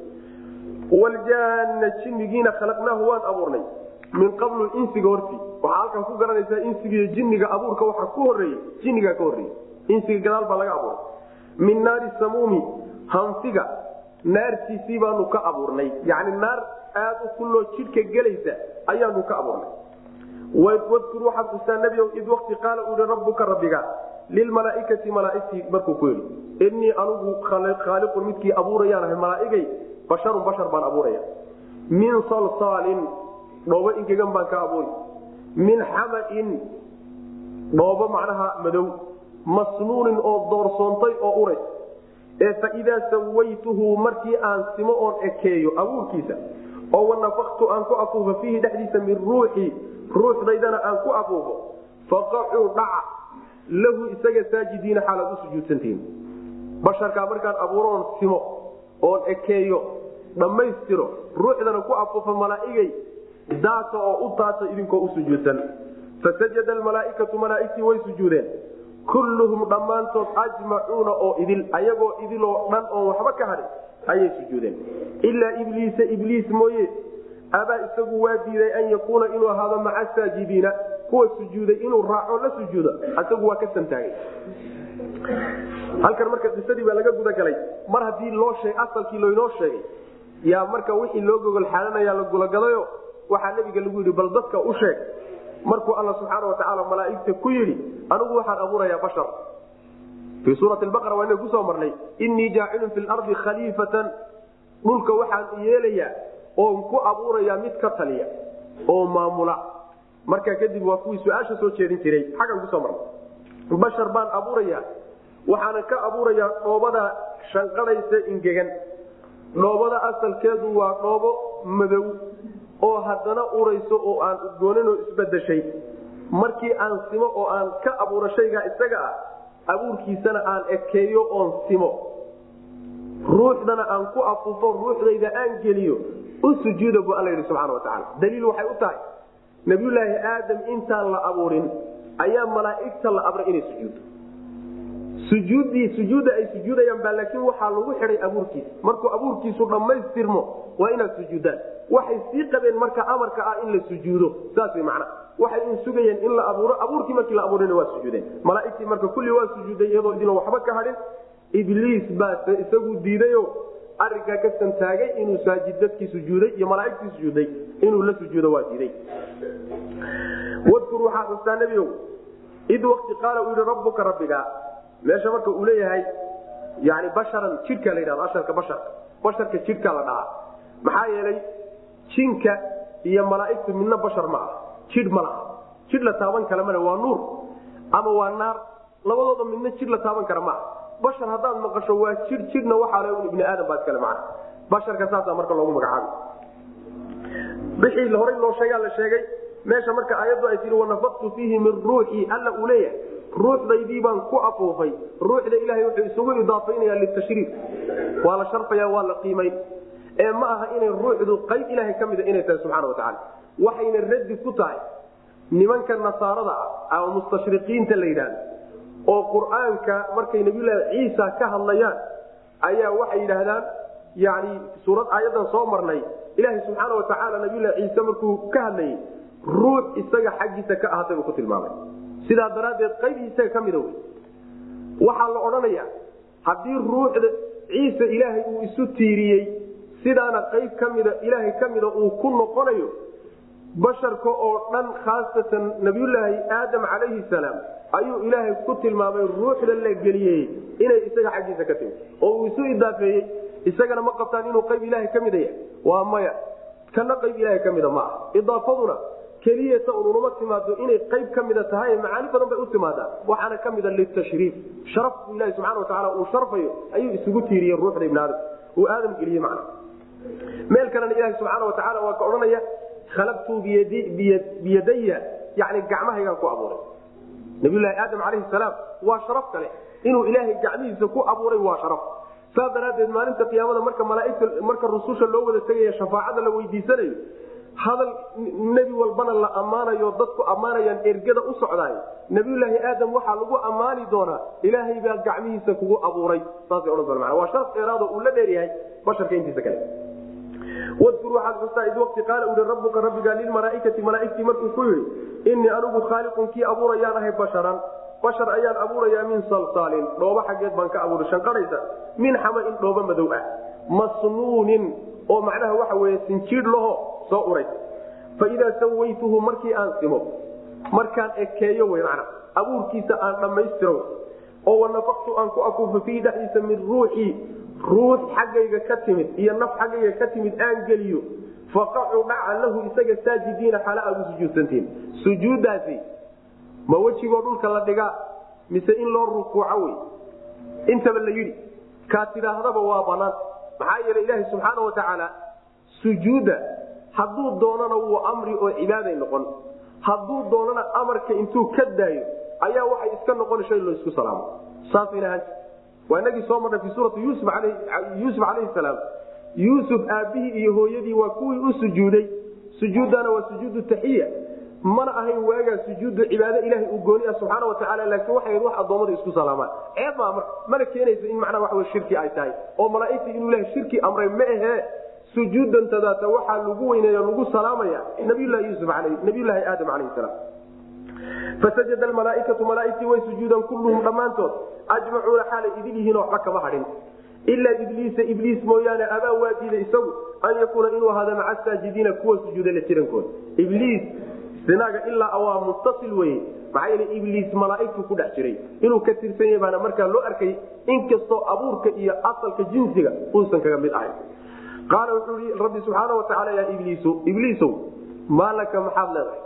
Waljaana jinnigiina khalaqnaahu waan abuurnay. Min qablu insiga hortii. Waxaa halkan ku garanaysaa insigiiyo jinniga abuurka waxa ku horeeyey jinnigaa ka horreeyey insiga gadaal baa laga abuuray. Min naari samuumi hanfiga naartiisii baanu ka abuurnay. Yani naar aad u kulloo jidhka gelaysa ayaanu ka abuurnay. Wadkur waxaad xustaa nebi id wakti qaala uu yihi rabbuka rabbiga lilmalaaikati malaaigtii markuu ku yidhi. Innii anugu khaaliqun midkii abuurayaan ahay malaaigay basharun bashar baan abuuraya min salsaalin dhoobo ingegan baan ka abuuri min xamain dhoobo macnaha madow masnuunin oo doorsoontay oo uray. Ee faidaa sawaytuhu markii aan simo oon ekeeyo abuurkiisa oo wanafaktu aan ku afuufo fiihi dhexdiisa min ruuxii ruuxdaydana aan ku afuufo faqacuu dhaca lahu isaga saajidiina xaalaad u sujuudsantihiin basharkaa markaan abuuroon simo oon ekeeyo dhammaystiro ruuxdana ku afuufo malaa'igay daata oo u daata idinkoo u sujuudsan. Fasajada almalaaikatu malaaigtii way sujuudeen kulluhum dhammaantood ajmacuuna oo idil ayagoo idiloo dhan oon waxba ka hadhin ayay sujuudeen. Ilaa ibliisa ibliis mooye abaa isagu waa diiday an yakuuna inuu ahaado maca saajidiina kuwa sujuuday inuu raaco la sujuudo isagu waa ka santaagay. Halkan marka qisadii baa laga gudagalay mar haddii loo asalkii loynoo sheegay yaa marka wixii loo gogol xaalanaya la gulagadayo waxaa nabiga lagu yidhi bal dadka u sheeg markuu alla subxaana watacaala malaaigta ku yidhi anigu waxaan abuurayaa bashar. Fii suurati baqara waa inaga ku soo marnay innii jaacilun fi lardi khaliifatan. Dhulka waxaan yeelayaa oon ku abuurayaa mid ka taliya oo maamula. Markaa kadib waa kuwii su'aasha soo jeedin jiray xaggan ku soo marnay. Bashar baan abuurayaa waxaana ka abuurayaa dhoobada shanqadhaysa ingegan. Dhoobada asalkeedu waa dhoobo madow oo haddana urayso oo aan udgooninoo isbedeshay markii aan simo oo aan ka abuuro shaygaa isaga ah abuurkiisana aan ekeeyo oon simo. Ruuxdana aan ku afuufo ruuxdayda aan geliyo u sujuuda bu alla yidhi subxana watacaala daliil waxay u tahay nabiyulaahi aadam intaan la abuurin ayaa malaa'igta la abray inay sujuuddo sujuuddii sujuudda ay sujuudayaan baa laakiin waxaa lagu xidhay abuurkiisa markuu abuurkiisu dhammaystirmo waa inaad sujuuddaan waxay sii qabeen marka amarka ah in la sujuudo. Saas way macna. Waxay in sugayeen in la abuuro. Abuurkii markii la abuurana waa sujuudeen malaaigtii marka kulli waa sujuuday iyadoo idinla waxba ka hadhin. Ibliis baa isagu diidayo. Arinkaa ka santaagay inuu saajid dadkii sujuuday iyo malaaigtii sujuuday. Inuu la sujuudo waa diiday. Wadkur waxaa xustaa nebiow id wakti qaala uu yihi rabbuka rabbiga. Meesha marka uu leeyahay yani basharan jidhka la yidhahdo asharka basharka. Basharka jidhka la dhahaa. Maxaa yeelay jinka iyo malaaigtu midna bashar ma ah jidh ma laha. Jidh la taaban kara male waa nuur ama waa naar. Labadooda midna jidh la taaban kara ma ah bashar haddaad maqasho waa jidh. Jidhna waxaa le ibni aadam baa iskale macna. Basharka saasaa marka loogu magacaabi wixii horay loo sheegaa la sheegay meesha marka aayaddu ay tii wanafaktu fiihi min ruuxii alla uu leeyahay. Ruuxdaydii baan ku afuufay. Ruuxda ilaahay wuxuu isugu idaafaynaya litashriif waa la sharfaya waa la qiimayn ee ma aha inay ruuxdu qayb ilaahay ka mida inay tahay subxana watacaala waxayna raddi ku tahay nimanka nasaarada ah ama mustashriqiinta la yidhahdo oo qur'aanka markay nabiyulaahi ciisa ka hadlayaan ayaa waxay yidhaahdaan yani suurad aayadan soo marnay ilaahay subxaana watacaala nabiyulahi ciise markuu ka hadlayay ruux isaga xaggiisa ka ahatay buu ku tilmaamay. Sidaa daraaddeed qayb isaga ka mida wey waxaa la odhanayaa haddii ruuxda ciise ilaahay uu isu tiiriyey sidaana qayb ka mida ilaahay ka mida uu ku noqonayo basharka oo dhan khaasatan nabiyulaahi aadam calayhi salaam ayuu ilaahay ku tilmaamay ruuxda la geliyey inay isaga xaggiisa ka timi oo uu isu idaafeeyey isagana ma qabtaan inuu qayb ilaahay ka mida yahay. Waa maya. Kana qayb ilaahay ka mida ma ah idaafaduna keliyata ununuma timaado inay qayb ka mida tahay macaani badan bay u timaadaa waxaana ka mida litashriif. Sharafku ilahi subxana watacaala uu sharfayo ayuu isugu tiiriyey ruuxda ibn aadam. Uu aadam geliyey macna meel kalena ilaahi subxaana watacaala waa ka odhanaya khalaqtuu biyadaya yani gacmahaygaan ku abuuray. Nabiylahi aadam calayhi salaam waa sharaf kale. Inuu ilaahay gacmihiisa ku abuuray waa sharaf. Saas daraaddeed maalinta qiyaamada marka malaaigta marka rususha loo wada tegaya shafaacada la weydiisanayo hadal nebi walbana la ammaanayo dadku ammaanayaan ergada u socdaay nabiyulaahi aadam waxaa lagu ammaani doonaa ilaahay baa gacmihiisa kugu abuuray. Saasay odhan doona waa sharaf dheeraado uu la dheeryahay basharka intiisa kale wadkur waxaad xustaa id waqti qaala uhi rabbuka rabbiga lilmalaaikati malaaigtii markuu ku yidhi innii anigu khaaliqun kii abuurayaan ahay basharan bashar ayaan abuurayaa min salsaalin dhoobo xaggeed baan ka abuuray shanqadhaysa min xamain dhoobo madow ah masnuunin oo macnaha waxa weye sinjiidh laho soo uray fa idaa sawaytuhu markii aan simo markaan ekeeyo wey macna abuurkiisa aan dhammaystiro oo wanafaqtu aan ku afuufo fiihi dhexdiisa min ruuxii ruux xaggayga ka timid iyo naf xaggayga ka timid aan geliyo faqacuu dhaca lahu isaga saajidiina xaala aad u sujuudsantiin. Sujuuddaasi ma wejigoo dhulka la dhigaa mise in loo rukuuco wey intaba la yidhi kaa tidhaahdaba waa banaan maxaa yeele ilaaha subxaana wa sujuudda hadduu doonana wuu amri oo cibaaday noqon. Hadduu doonana amarka intuu ka daayo ayaa waxay iska noqon shay isku salaamo. Saasayna ahaanta waa inagii soo marnay fi suurati yuusuf calayhi salaam. Yuusuf aabbihii iyo hooyadii waa kuwii u sujuuday. Sujuuddana waa sujuudu taxiya. Mana ahayn waagaa sujuudu cibaado ilahay uu gooni ah subxaana wa tacala laakiin waxay wax addoommada isku salaamaan ceeb maa marka mana keenaysa in macnaha waxa wey shirki ay tahay? Oo malaaigtii inuu ilahay shirki amray ma ahee? Sujuudantadaata waxaa lagu weyneeyo lagu salaamaya nabiylahi yuusuf nabiyulaahi aadam calayhi salaam fasajada almalaaikatu malaaigtii way sujuudaan kulluhum dhammaantood ajmacuuna xaalay idin yihiin waxba kama hadhin ilaa ibliisa ibliis mooyaane abaa waa diiday isagu an yakuuna inuu ahaada maca saajidiina kuwa sujuuda la jirankooda ibliis sinaaga ilaa waa muttasil weye maxaa yeele ibliis malaaigtu ku dhex jiray inuu ka tirsan yahay baana markaa loo arkay inkastoo abuurka iyo asalka jinsiga uusan kaga mid ahayn qaala wuxuu i rabbi subxaana wa tacaala yaa ibliisu ibliisow maa laka maxaad leedahay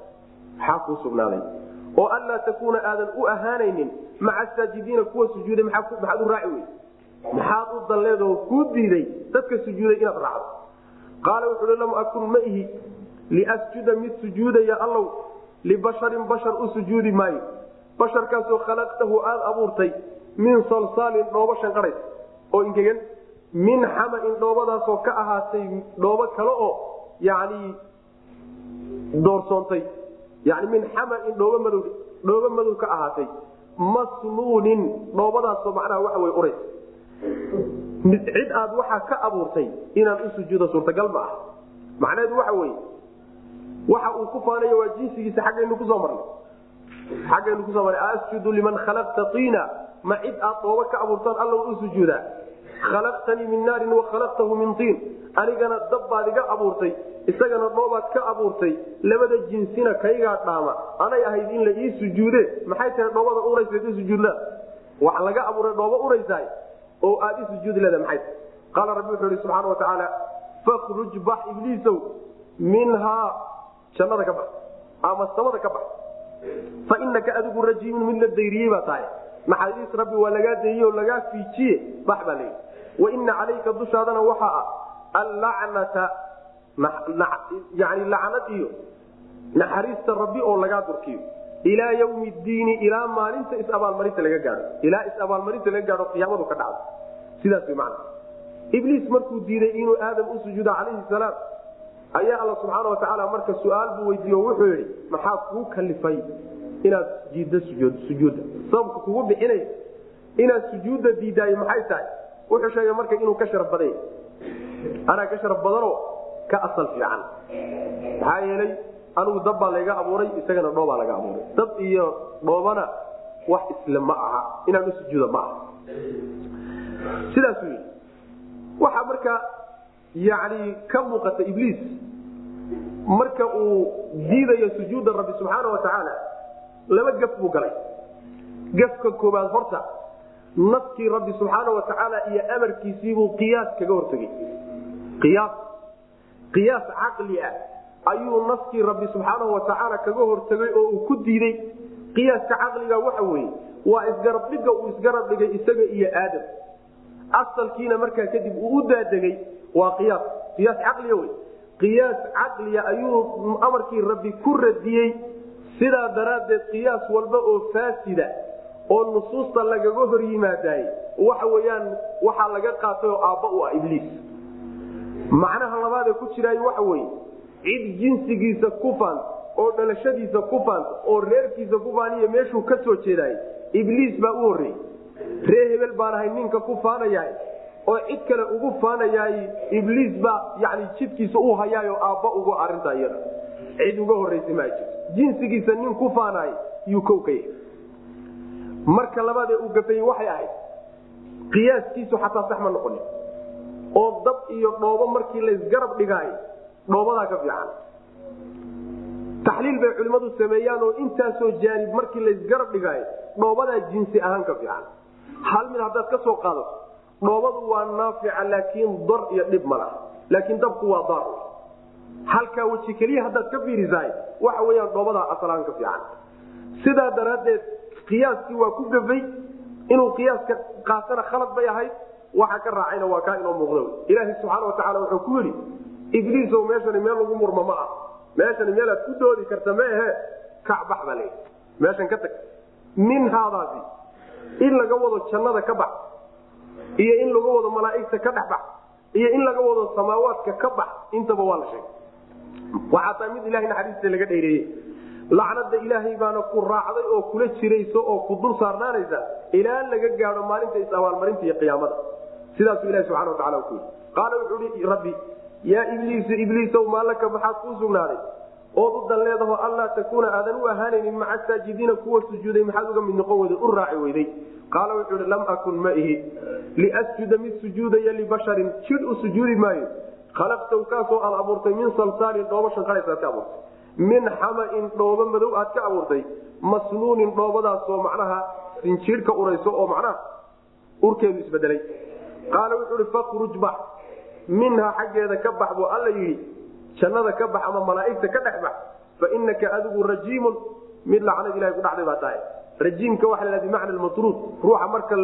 maxaa kuu sugnaaday oo anlaa takuuna aadan u ahaanaynin maca saajidiina kuwa sujuuday maxaad u raaci wey maxaad u dalleedoo kuu diiday dadka sujuuday inaad raacdo? Qaala wuxuu hi lam akun ma ihi liasjuda mid sujuudaya allow libasharin bashar u sujuudi maayo. Basharkaasoo khalaqtahu aad abuurtay min salsaalin dhoobo shanqadhays oo ingegan min xamain dhoobadaasoo ka ahaatay dhoobo kale oo yani doorsoontay yani min xamain dhoobo madow dhoobo madow ka ahaatay. Masnuunin dhoobadaasoo macnaha waxa wey urays cid aad waxaa ka abuurtay inaan u sujuudo suurtagal ma ah macnaheedu waxa weye waxa uu ku faanayo waa jinsigiisa xaggaynu ku soo marnay. Xaggaynu ku soo marnay. Asjudu liman khalaqta tiina. Ma cid aad dhoobo ka abuurtaan alla u sujuudaa khalaqtanii min naarin wa khalaqtahu min tiin anigana dab baad iga abuurtay isagana dhoobaad ka abuurtay labada jinsina kaygaa dhaama anay ahayd in la ii sujuude maxay tahay dhoobada uraysayd u sujuudlaa wax laga abuuray dhoobo uraysaay oo aad i leeda maxay qaala rabbi wuxuu ihi subxaana wa tacaala fakruj bax ibliisow minhaa jannada ka bax ama samada ka bax fa adigu rajiimun mid la dayriyey baa tahay naxariis rabbi waa lagaa dayiye oo lagaa fiijiye bax baa layidhi wa ina calayka dushaadana waxaa ah allacnata yani lacnad iyo naxariista rabbi oo lagaa durkiyo. Ilaa ywmi diini ilaa maalinta is-abaalmarinta laga gaao ilaa is-abaalmarinta laga gaao qiyaamadu ka dhacdo. Sidaas w man ibliis markuu diiday inuu aadam u sujuudo calayhi salaam ayaa alla subxaana watacaala marka su'aal buu weydiiye wuxuu yidhi maxaa kuu kalifay inaad diiddo sujuudda? Sababka kugu bixinaya inaad sujuudda diidaayo maxay tahay wuxuu sheegay marka inuu ka sharaf badan anaa ka sharaf badanoo ka asal fiican. Maxaa yeelay anigu dab baa layga abuuray isagana dhoobaa laga abuuray. Dab iyo dhoobana wax isle ma aha. Inaan u sujuuda ma aha. Sidaasuu yidhi. Waxaa marka yani ka muuqata ibliis marka uu diidayo sujuudda rabbi subxaana wa tacaala laba gaf buu galay. Gafka koobaad horta naskii rabbi subxaana wa tacaala iyo amarkiisiibuu qiyaas kaga hortegey qiyaas qiyaas caqli ah ayuu naskii rabbi subxaanahu wa tacaala kaga hortegay oo uu ku diiday. Qiyaaska caqliga waxa weeye waa isgarabdhiga uu isgarab dhigay isaga iyo aadam. Asalkiina markaa kadib uu u daadegay waa qiyaas. Qiyaas caqliya wey qiyaas caqliya ayuu amarkii rabbi ku radiyey. Sidaa daraaddeed qiyaas walba oo faasida oo nusuusta lagaga hor yimaadaay waxa weyaan waxaa laga qaatay oo aabba u ah ibliis. Macnaha labaadee ku jiraay waxa weye cid jinsigiisa ku faanta oo dhalashadiisa ku faanta oo reerkiisa ku faaniyo meeshuu ka soo jeedaay ibliis baa u horreeyey ree hebel baan ahay ninka ku faanayahay oo cid kale ugu faanayaay ibliis baa yani jidkiisa u hayaayo aabba uga arinta iyada. Cid uga horraysa maa jirto jinsigiisa nin ku faanaay yuu kow ka yahay marka labaad ee uu gafayey waxay ahayd qiyaaskiisu xataa sax ma noqonin oo dab iyo dhoobo markii laysgarab dhigaayo dhoobadaa ka fiican. Taxliil bay culimmadu sameeyaan oo intaasoo jaanib markii laysgarab dhigaayo dhoobadaa jinsi ahaan ka fiican. Hal mid haddaad ka soo qaadato dhoobadu waa naafica laakiin dar iyo dhib ma laha. Laakiin dabku waa daar. Halkaa weji keliya haddaad ka fiirisahay waxa weyaan dhoobadaa asalaan ka fiican. Sidaa daraaddeed qiyaaskii waa ku gafay inuu qiyaaska qaatana khalad bay ahayd waxa ka raacayna waa kaa inoo muuqda. Ilaaha subxaana watacaala wuxuu ku yidhi ibliisow meeshani meel lagu murma ma ah meeshani meelaad ku doodi karta ma ahe kacbax baa layidhi meeshan ka tag minhaadaasi in laga wado jannada ka bax iyo in laga wado malaa'igta ka dhex bax iyo in laga wado samaawaadka ka bax intaba waa la sheegay. Waxaa taa mid ilahay naxariista laga dheereeyey lacnada ilaahay baana ku raacday oo kula jirayso oo ku dul saarnaanaysa ilaa laga gaado maalinta is-abaalmarinta iyo qiyaamada. Sidaasuu ilahi subxana watacala ku yidhi. Qaala wuxuu hi rabbi yaa ibliisu ibliisow maalaka maxaad kuu sugnaaday? Ood u dan allaa takuuna aadan u ahaanaynin maca saajidiina kuwa sujuuday maxaad uga mid noqon weyday u raaci weyday. Qaala wuxuu hi lam akun ma ihi. Liasjuda mid sujuudaya libasharin jidh u sujuudi maayo. Khalaqtaw kaasoo aad abuurtay min salsaalin dhoobo shanqaraysaad ka abuurtay min xamain dhoobo madow aad ka abuurtay masnuunin dhoobadaasoo macnaha sinjiidhka urayso oo macnaha urkeedu isbedelay. Qaala wuxuu hi fakruj bax minhaa xaggeeda ka bax buu alla yidhi jannada ka bax ama malaa'igta ka dhex bax fa inaka adigu rajiimun. Mid lacnad ilahay ku dhacday baa tahay. Rajiimka waxa la bimacna matruud ruuxa marka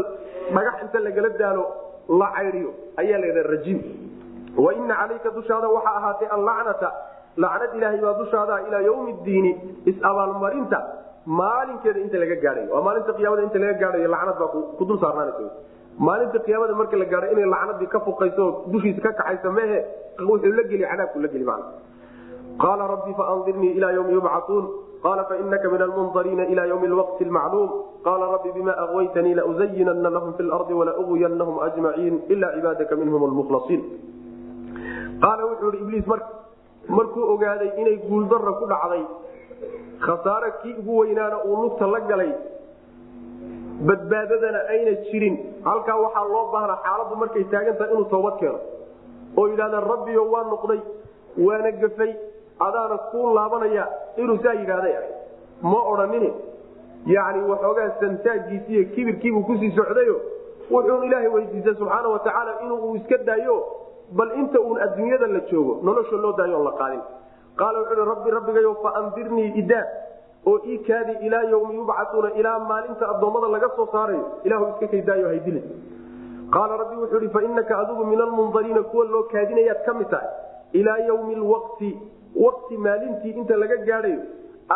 dhagax inta lagala daalo la caydiyo ayaa la rajiim. Wa ina calayka dushaada waxaa ahaatay allacnata lacnad ilaahay baa dushaada ilaa ywmi diini is-abaalmarinta maalinkeeda inta laga gaadhayo. Waa maalinta qiyaamada inta laga gaadhayo lacnad baa ku dul saarnaanaysa maalinta qiyaamada marka la gaadho inay lacnadii ka fuqayso dushiisa ka kaxaysa mehe wuxuu la geli cadaabku la geli man qaala rabbi faandirnii ilaa ywmi yubcauun qala fainaka min almundariina ila ywmi lwaqti lmacluum qaala rabbi bima aغwaytanii lauzayinana lahum fi lardi walaugwiyanahum ajmaciin ila cibaadaka minhum lmukhlasiin qaala wuxuu ihi ibliis markuu ogaaday inay guuldara ku dhacday khasaare kii ugu weynaana uu lugta la galay badbaadadana ayna jirin. Halkaa waxaa loo baahnaa xaaladdu markay taagan tahay inuu toobad keeno. Oo yidhahdaan rabbiyo waa noqday waana gafay adaana kuu laabanaya. Inuu saa yidhaahday ah ma odhanini yacni waxoogaa santaagiisi iyo kibirkiibuu ku sii socdayo wuxuun ilaahay weydiistay subxaana watacaala inuu iska daayo bal inta uun adduunyada la joogo nolosha loo daayo on la qaadin qaala wuxuu rabbi rabbigayo faandirnii idaa oo ii kaadi ilaa ywmi yubcauuna ilaa maalinta addoommada laga soo saarayo ilahu iska kaydaayo haydili qaala rabbi wuxuu ihi fainaka adigu min almundariina kuwa loo kaadinayaad ka mid tahay ilaa ywmi lwaqti waqti maalintii inta laga gaadhayo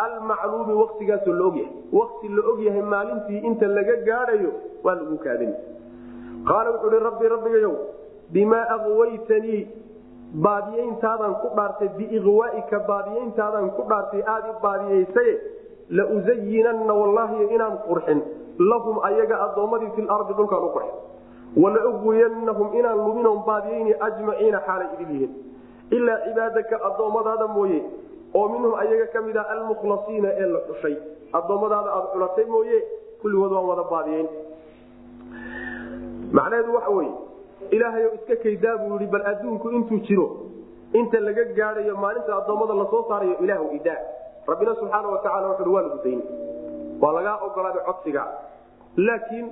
almacluumi waqtigaasoo la ogyahay. Waqti la ogyahay maalintii inta laga gaadhayo waa lagu kaadin. Qaala wuxuu hi rabbi rabbigayow bimaa aqwaytanii baadiyeyntaadaan ku dhaartay biiqwaaika baadiyeyntaadaan ku dhaartay aad i baadiyeysaye lauzayinanna wallaahi inaan qurxin. Lahum ayaga addoommadii fi lardi dhulkaan u qurxin. Walaugwiyanahum inaan luminon baadiyeyni ajmaciina xaalay idin yihiin. Ilaa cibaadaka addoommadaada mooye oo minhum ayaga ka mid a almukhlasiina ee la xushay. Addoommadaada aada xulatay mooye kulligood waan wada baadiyeyn. Macnaheedu waxa weye ilaahayo iska kaydaa buu yihi bal adduunku intuu jiro inta laga gaadhayo maalinta addoommada la soo saarayo ilaahu idaa. Rabbina subxaana wataala wuxui waa lagu dayn waa lagaa ogolaaday codsiga. Laakiin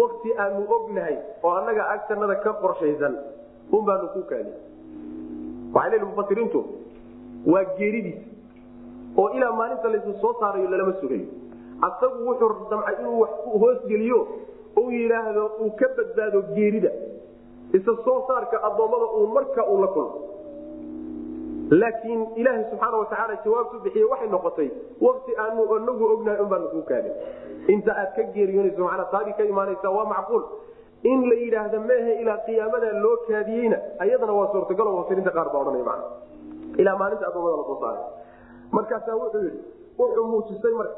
wakti aanu ognahay oo annaga agtanada ka qorshaysan un baanu ku waxay leeyihi mufasiriintu waa geeridiis oo ilaa maalinta laysu soo saarayo lalama sugayo. Asagu wuxuu damcay inuu wax hoosgeliyo uu yidhaahdo uu ka badbaado geerida isa soo saarka addoommada uu marka uu la kulmo. Laakiin ilaaha subxaana watacaala jawaabtu bixiye waxay noqotay wakti aanu anagu ognahay un baanu kuu kaadin inta aad ka geeriyoonayso manaa taadii ka imaanaysa waa macquul. In la yidhaahda meehe ilaa qiyaamada loo kaadiyeyna ayadana waa suurtagalo mufasiriinta qaar baa odhanaya mana ilaa maalinta addoommada la soo saaray markaasaa wuxuu yidhi wuxuu muujisay marka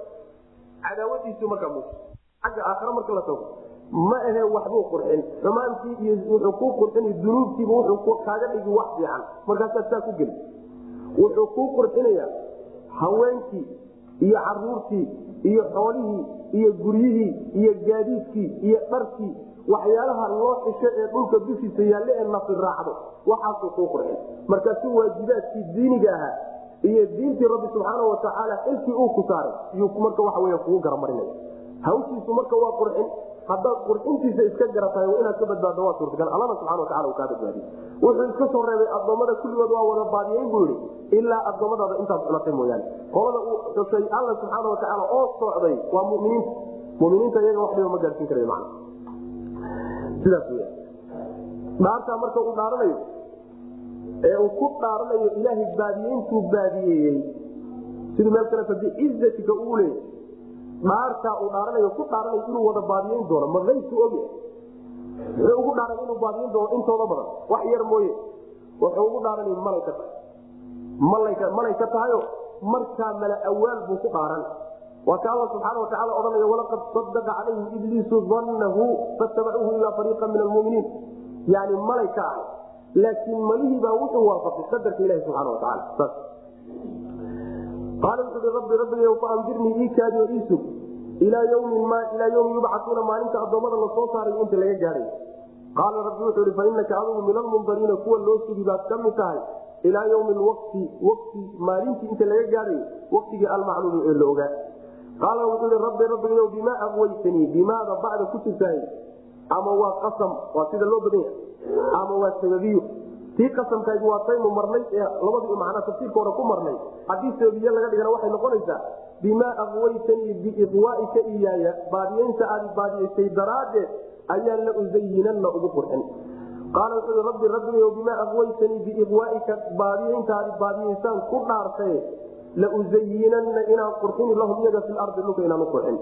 cadaawadiisu markaa muujis xagga aakhare marka la tago ma ahe waxbuu qurxin xumaantii iyo wuxuu kuu qurxin dunuubtiiba wuxuu kaaga dhigi wax fiican. Markaasaa saa ku geli. Wuxuu kuu qurxinayaa haweenkii iyo caruurtii iyo xoolihii iyo guryihii iyo gaadiidkii iyo dharkii. Waxyaalaha loo xisho ee dhulka dushiisa yaalle ee nafi raacdo waxaasuu kuu qurxin markaasu waajibaadkii diiniga ahaa iyo diintii rabbi subxaana watacaala xilkii uu ku saaray yuu marka wey kugu garamarinaya hawshiisu marka waa qurxin haddaad qurxintiisa iska garatahay inaad ka badbaaddo waa suurtagal. Allana subxana watacala uu kaa badbaadiye wuxuu iska soo reebay addoommada kulligood waa wada baadiyeyn buu yihi ilaa addoommadaada intaad cunatay mooyaane. Qolada uu xusay alla subxaana watacaala oo socday waa muminiinta muminiinta iyaga wax dhiba ma gaadhsiin weya dhaartaa marka uu dhaaranayo ee uu ku dhaaranayo ilaahay baadiyeyntuu baadiyeeyey siduu meel kaleto biizatika uu leeyay dhaartaa uu dhaaranayo ku dhaaranayo inuu wada baadiyeyn doono ma aybku ogyahay muxuu ugu dhaaran inuu baadiyeyn doono intooda badan. Wax yar mooye. Wuxuu ugu dhaaranay malay ka tahay. Malay ka tahayo markaa mala awaal buu ku dhaaran. Waa ka alla subxaana watacaala odhanaya walaqad sadaqa calayhim ibliisu dannahu fattabacuuhu ilaa fariiqa min almuminiin. Yani malay ka ahay laakiin malihii baa wuxuu waafaqay qadarka ilahi subxana watacaala qaala wuxuu i rabbi rabbiga faandirnii ii kaadiyo ii sug ilaa ymin ma ilaa yawmi yubcatuuna maalinta addoommada la soo saaray inta laga gaadhay qaala rabbi wuxuu ihi fainaka adigu min almundariina kuwa loo sugi baad ka mid tahay ilaa ywmi wati wti maalintii inta laga gaadhayo waktigii almacluumi ee la qaala wuxuu i rabbi rabbigayo bimaa aqwaytanii bimaada bacda ku jirtahay ama waa qasam waa sida loo badan yahay ama waa sababiyo tii qasamkayd waa taynu marnay ee labadii macnaa tafsiirka hore ku marnay. Haddii sababiye laga dhigana waxay noqonaysaa bimaa aqwaytanii biiqwaaika iyaaya. Baadiyeynta aad baadiyeysay daraaddeed ayaan la usayinanna ugu qurxin qaala wuxuu rabbi rabbigayo bimaa aqwaytanii biiqwaaika baadiyeyntaadi baadiyeysaan ku dhaartaye lausayinanna inaan qurxini lahum iyaga fi lardi dhulka inaan u qurxin.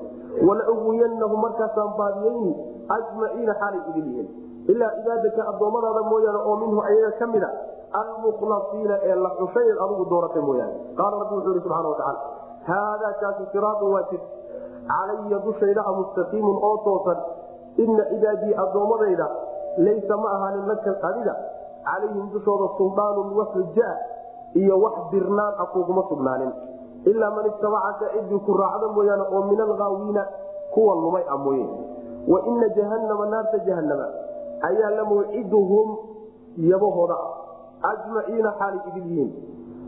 Walauwiyanahum markaasaan baadiyeyni ajmaciina xaalay idin yihiin ilaa cibaadaka addoommadaada mooyaane oo minhu ayaga ka mida almukhlasiina ee la xushay adigu dooratay mooyaane. Qaala rabbi wuxuu ihi subxana watacaala haadaa kaasi siraatun waa jid calaya dushayda a mustaqiimun oo toosan. Ina cibaadii addoommadayda laysa ma ahaanin laka adiga calayhim dushooda suldaanun wax xujaa iyo wax dirnaan a kuguma sugnaanin. Ilaa man ittabacaka cidii ku raacda mooyaane oo min alghaawiina kuwa lumay a mooye. Wa ina jahannama naarta jahanama ayaa la mawciduhum yabahooda ah ajmaciina xaalay idil yihiin.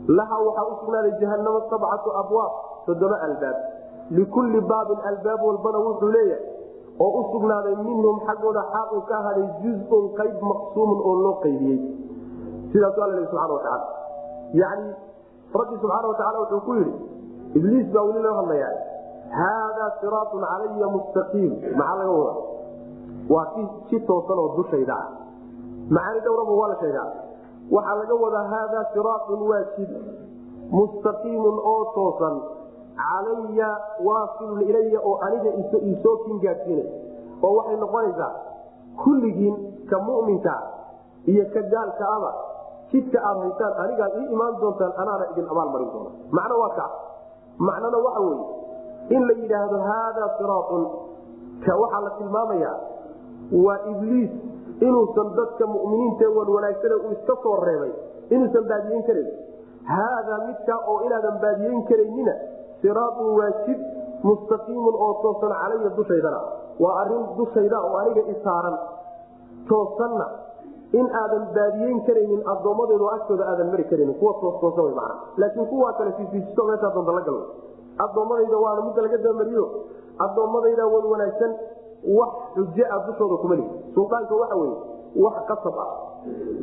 Laha waxaa u sugnaaday jahanamo sabcatu abwaab toddoba albaab. Likulli baabin albaab walbana wuxuu leeyahay oo u sugnaaday minhum xaggooda xaal uu ka ahaaday juzun qayb maqsuumun oo loo qaybiyey. Sidaasu alla subana watacaala yani rabbi subxaana watacaala wuxuu ku yidhi ibliis baa weli loo hadlayaa. Haadaa siraatun calaya mustaqiim. Maxaa laga wada waa si toosan oo dushayda ah. Macaani dhowraba waa la sheegaa. Waxaa laga wadaa haadaa siraatun waa jid mustaqiimun oo toosan. Calaya waasilun ilaya oo aniga isoo kin gaadsiinay oo waxay noqonaysaa kulligiin ka muminka iyo ka gaalka aba jidka aad haysaan anigaad ii imaan doontaan anaana idin abaalmarin doona. Macno waa ka. Macnona waxa weye in la yidhaahdo haadaa siraatun ka waxaa la tilmaamayaa waa ibliis inuusan dadka muminiinta wan wanaagsane uu iska soo reebay inuusan baadiyeyn karayn haadaa midkaa oo inaadan baadiyeyn karaynina siraatun waa jid mustaqiimun oo toosan calaya dushaydana. Waa arrin dushayda oo aniga isaaran toosanna in aadan baadiyeyn karaynin addoommadeedu agtooda aadan mari karaynin. Kuwa toostoosan w mana laakiin kuwaa kale siisiisto meeshaa doonta la gal addoommadayda waana midda laga dabamariyo addoommadayda wan wanaagsan wax xujo ah dushooda kuma lihi. Suldaanka waxa weye wax qasab ah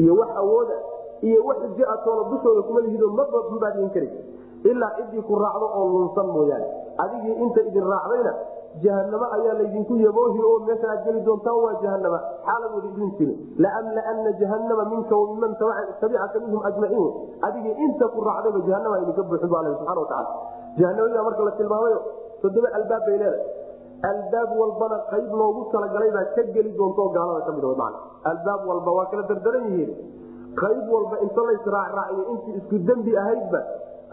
iyo wax awooda iyo wax xujo ah toona dushooda kuma lihido maba baadiyeyn karay ilaa ciddii ku raacdo oo lunsan mooyaane. Adigii inta idin raacdayna jahanamo ayaa laydinku yaboohi oo meesha aad geli doontaan waa jahanama xaaladooda idin jirin laamlaana jahanama minka wamiman tabicaka minhum ajmaciin adigii inta ku raacdayba jahanama idinka buuxin ba subana wataala jahanamada marka la tilmaamayo toddoba albaab bay leedahay albaab walbana qayb loogu talagalay baa ka geli doontaoo gaalada ka mid man albaab walba waa kala dardaran yihiin. Qayb walba inta laysraacraaciyo intii isku dembi ahaydba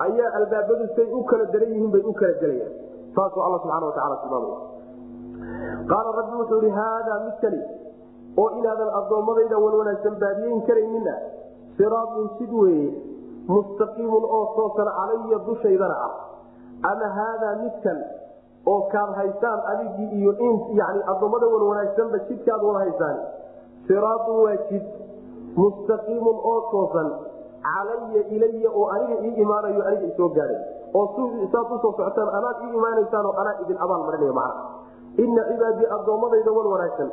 ayaa albaabadu say u kala daran yihiin bay u kala gelayaan. Saasuu alla subxana wataala tilmaamaya qaala rabbi wuxuu ihi haadaa midkani oo inaadan addoommadayda wan wanaagsan baadiyeyn karaynina siraatun sid weeye mustaqiimun oo toosan calaya dushaydana ah. Ama haadaa midkan oo kaad haysaan adigii iyo yani addoommada wan wanaagsanba jidkaad wada haysaan siraatun waa jid mustaqiimun oo toosan calaya ilaya oo aniga ii imaanayo aniga isoo gaadhay oo saad u soo socotaan anaad ii imaanaysaan oo anaa idin abaal marinaya macna. Ina cibaadii addoommadayda wan wanaagsan.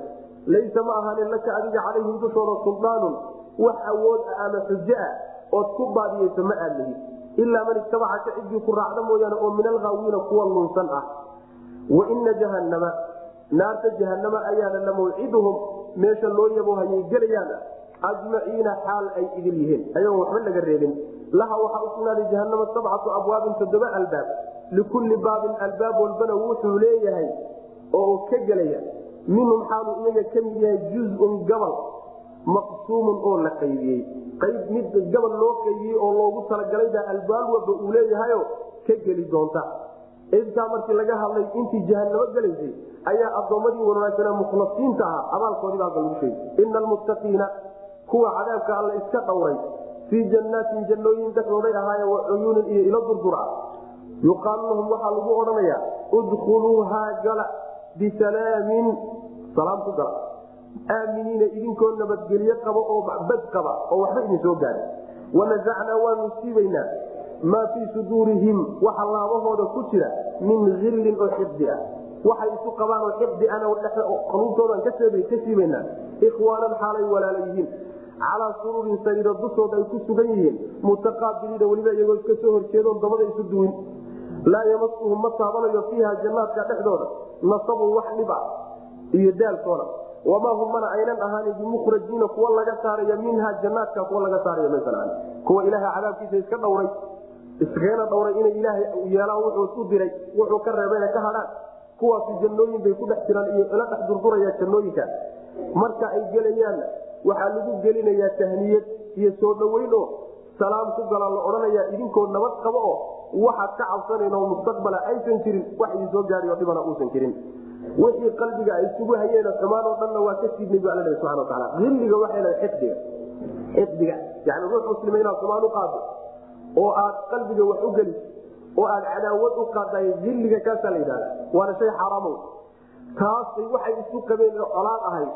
Laysa ma ahaanin laka adiga calayhim dushooda suldaanun wax awood ah ama xujo ah ood ku baadiyeyso ma aad lihid ilaa man itabacaka ciddii ku raacda mooyaane oo min alhaawiina kuwa lunsan ah waina jahannama naarta jahanama ayaana la meesha loo yabo hayay gelayaan. Ajmaciina xaal ay idil yihiin. Ayagoon waxba laga reebin. Laha waxaa usugnaaday jahanama sabcatu abwaabin toddoba albaab. Likulli baabin albaab walbana wuxuu leeyahay oo ka gelaya. Minhum xaalu iyaga ka mid yahay juzun gabal maqsuumun oo la qaybiyey. Qayb mid gabal loo qaybiyey oo loogu talagalayba albaab walba uu leeyahayo ka geli doonta intaa markii laga hadlay intii jahanamo gelaysay ayaa addoommadii wanaagsanaa mukhlasiinta ahaa abaalkoodii baa lagu sheegay ina almuttaqiina kuwa cadaabka alla iska dhowray. Fii jannaatin jannooyin dhexdooday ahaaye wa cuyuunin iyo ilo durdura yuqaalu lahum waxaa lagu odhanayaa udkhuluuhaa gala bisalaamin. Salaam ku gala. Aaminiina idinkoo nabadgelye qaba oo bad qaba oo waxba idin soo gaara wanasacnaa waanu siibaynaa maa fii suduurihim waxa laabahooda ku jira min illin oo xiqdi ah. Waxay isu qabaan oo xiqdi ana qaluubtoodan ka siibaynaa ikhwaanan xaalay walaala calaa suruurin sariiro dushooda ay ku sugan yihiin. Mutaqaabiliina weliba iyagoo iska soo horjeedoon dabada isu duwin. Laa yamasuhum ma taabanayo fiiha jannaadka dhexdooda. Nasabun wax dhiba iyo daalkoona wamaa hum mana aynan ahaanin bimukhrajiina kuwa laga saaraya minha jannaadka kuwa laga saaraya kuwa ilaaha cadaabkiisa iska dhowray iskagana dhowray inay ilaahay yeelaan wuxuu u diray wuxuu ka reebay ka hadhaan. Kuwaasi jannooyin bay ku dhex jiraan iyo ila dhex durduraya jannooyinka. Marka ay gelayaanna waxaa lagu gelinayaa tahniyad iyo soo dhoweyn oo salaam ku galaa la odhanayaa idinkoo nabad qabo oo waxaad ka cabsanayn oo mustaqbala aysan jirin wax idin soo gaadhiyo dhibana uusan jirin. Wixii qalbiga ay isugu hayeen xumaan oo dhanna waa ka siidnay bu alla subana wataala illiga waxay leedahay xiqdiga xiqdiga yani ruux muslima xumaan u qaado oo aad qalbiga wax u geliso oo aad cadaawad u qaadaay illiga kaasaa la yidhahda waana shay xaaraamo taasay waxay isu qabeen oo colaad ahayd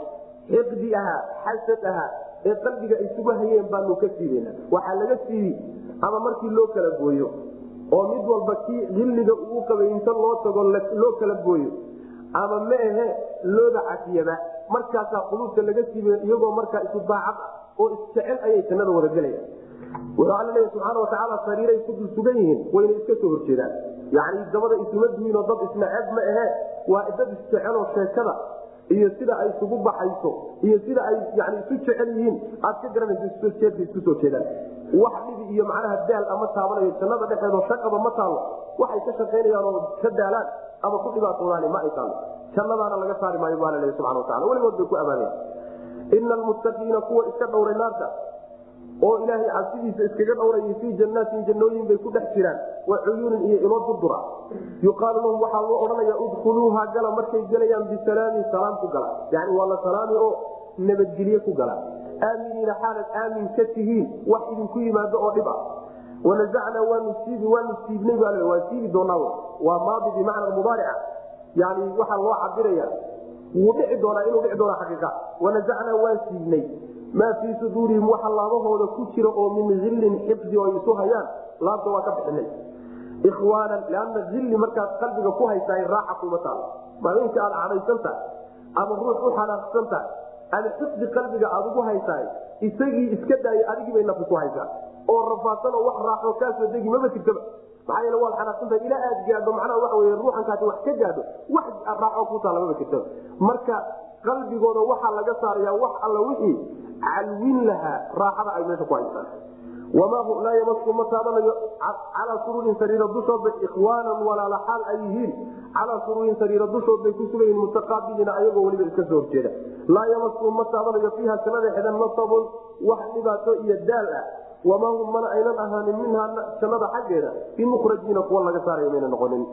xiqdi ahaa xasad ahaa ee qalbiga isugu hayeen baanu ka siibana waxaa laga siibi ama markii loo kala gooyo oo mid walba kii illiga uu qabay inta loo tago loo kala gooyo ama ma ahe looda cafiyaba markaasaa quluubta laga siiba iyagoo markaa isu daacad ah oo isjecel ayay jannada wada gelaya wuxuu alla leeya subxaana watacaala sariiray ku dul yihiin wayna iska soo horjeedaan. Yacni dabada isuma duwiinoo dad isnaceeb ma ahe waa dad isjeceloo sheekada iyo sida ay isugu baxayso iyo sida ay yani isu jecel yihiin aad ka garanayso isjeedka isku soo jeedaan. Wax dhibi iyo macnaha daal ama taabanayo jannada dhexeedoo shaqaba ma taallo waxay ka shaqaynayaan oo ka daalaan ama ku dhibaatoodaani ma ay taallo jannadaana laga saari maayo baa laleeya subxana watacala weligood bay ku amaanaya ina almuttaqiina kuwa iska dhowray naarta oo ilaahay cabsidiisa iskaga dhowrayay fii jannaatin jannooyin bay ku dhex jiraan wa cuyuunin iyo ilo durdura yuqaalu lahum waxaa loo odhanaya udkhuluuha gala markay gelayaan bisalaamin salaam ku gala. Yani waa la salaami oo nabadgelye ku gala. Aaminiina xaalad aamin ka tihiin wax idinku yimaado oo dhib ah. Wanazacnaa waanu siibi waanu siibnay baa waan siibi doonaa waa maadi bimacna mubaarica yani waxaa loo cabiraya wuu dhici doonaa inuu dhici doona xaqiiqa. Wanazacnaa waan siibnay maa fii suduurihim waxa laabahooda ku jira oo min illin xifdi ay isu hayaan laabta waa ka bixinay ikhwaanan lianna illi markaad qalbiga ku haysaay raaxa kuma taalo maalinka aad cadhaysan tahay ama ruux u xanaaqsan tahay ama xifdi qalbiga aad ugu haysaay isagii iska daaya adigii bay nafi ku haysaa oo rafaadsanoo wax raaxo kaasoo degi maba jirtaba maxaa yeele waad xanaaqsantahay ilaa aad gaadho macnaha waxa wey ruuxankaasi wax ka gaadho wax raaxo ku taala maba jirtaba marka qalbigooda waxaa laga saaraya wax alla wixii calwin lahaa raaxada ay meesha ku haysaan wamaa hu laa yamasku ma taabanayo calaa suruurin sariira dushoodbay ikhwaanan walaala xaal ay yihiin. Calaa suruurin sariira dushood bay ku sugayiin mutaqaabiliina ayagoo weliba iska soo horjeeda. Laa yamasku ma taabanayo fiiha jannada xedan nasabun wax dhibaato iyo daal ah. Wamaa hum mana aynan ahaanin minhaa jannada xaggeeda. Bimukhrajiina kuwa laga saaraya mayna noqonin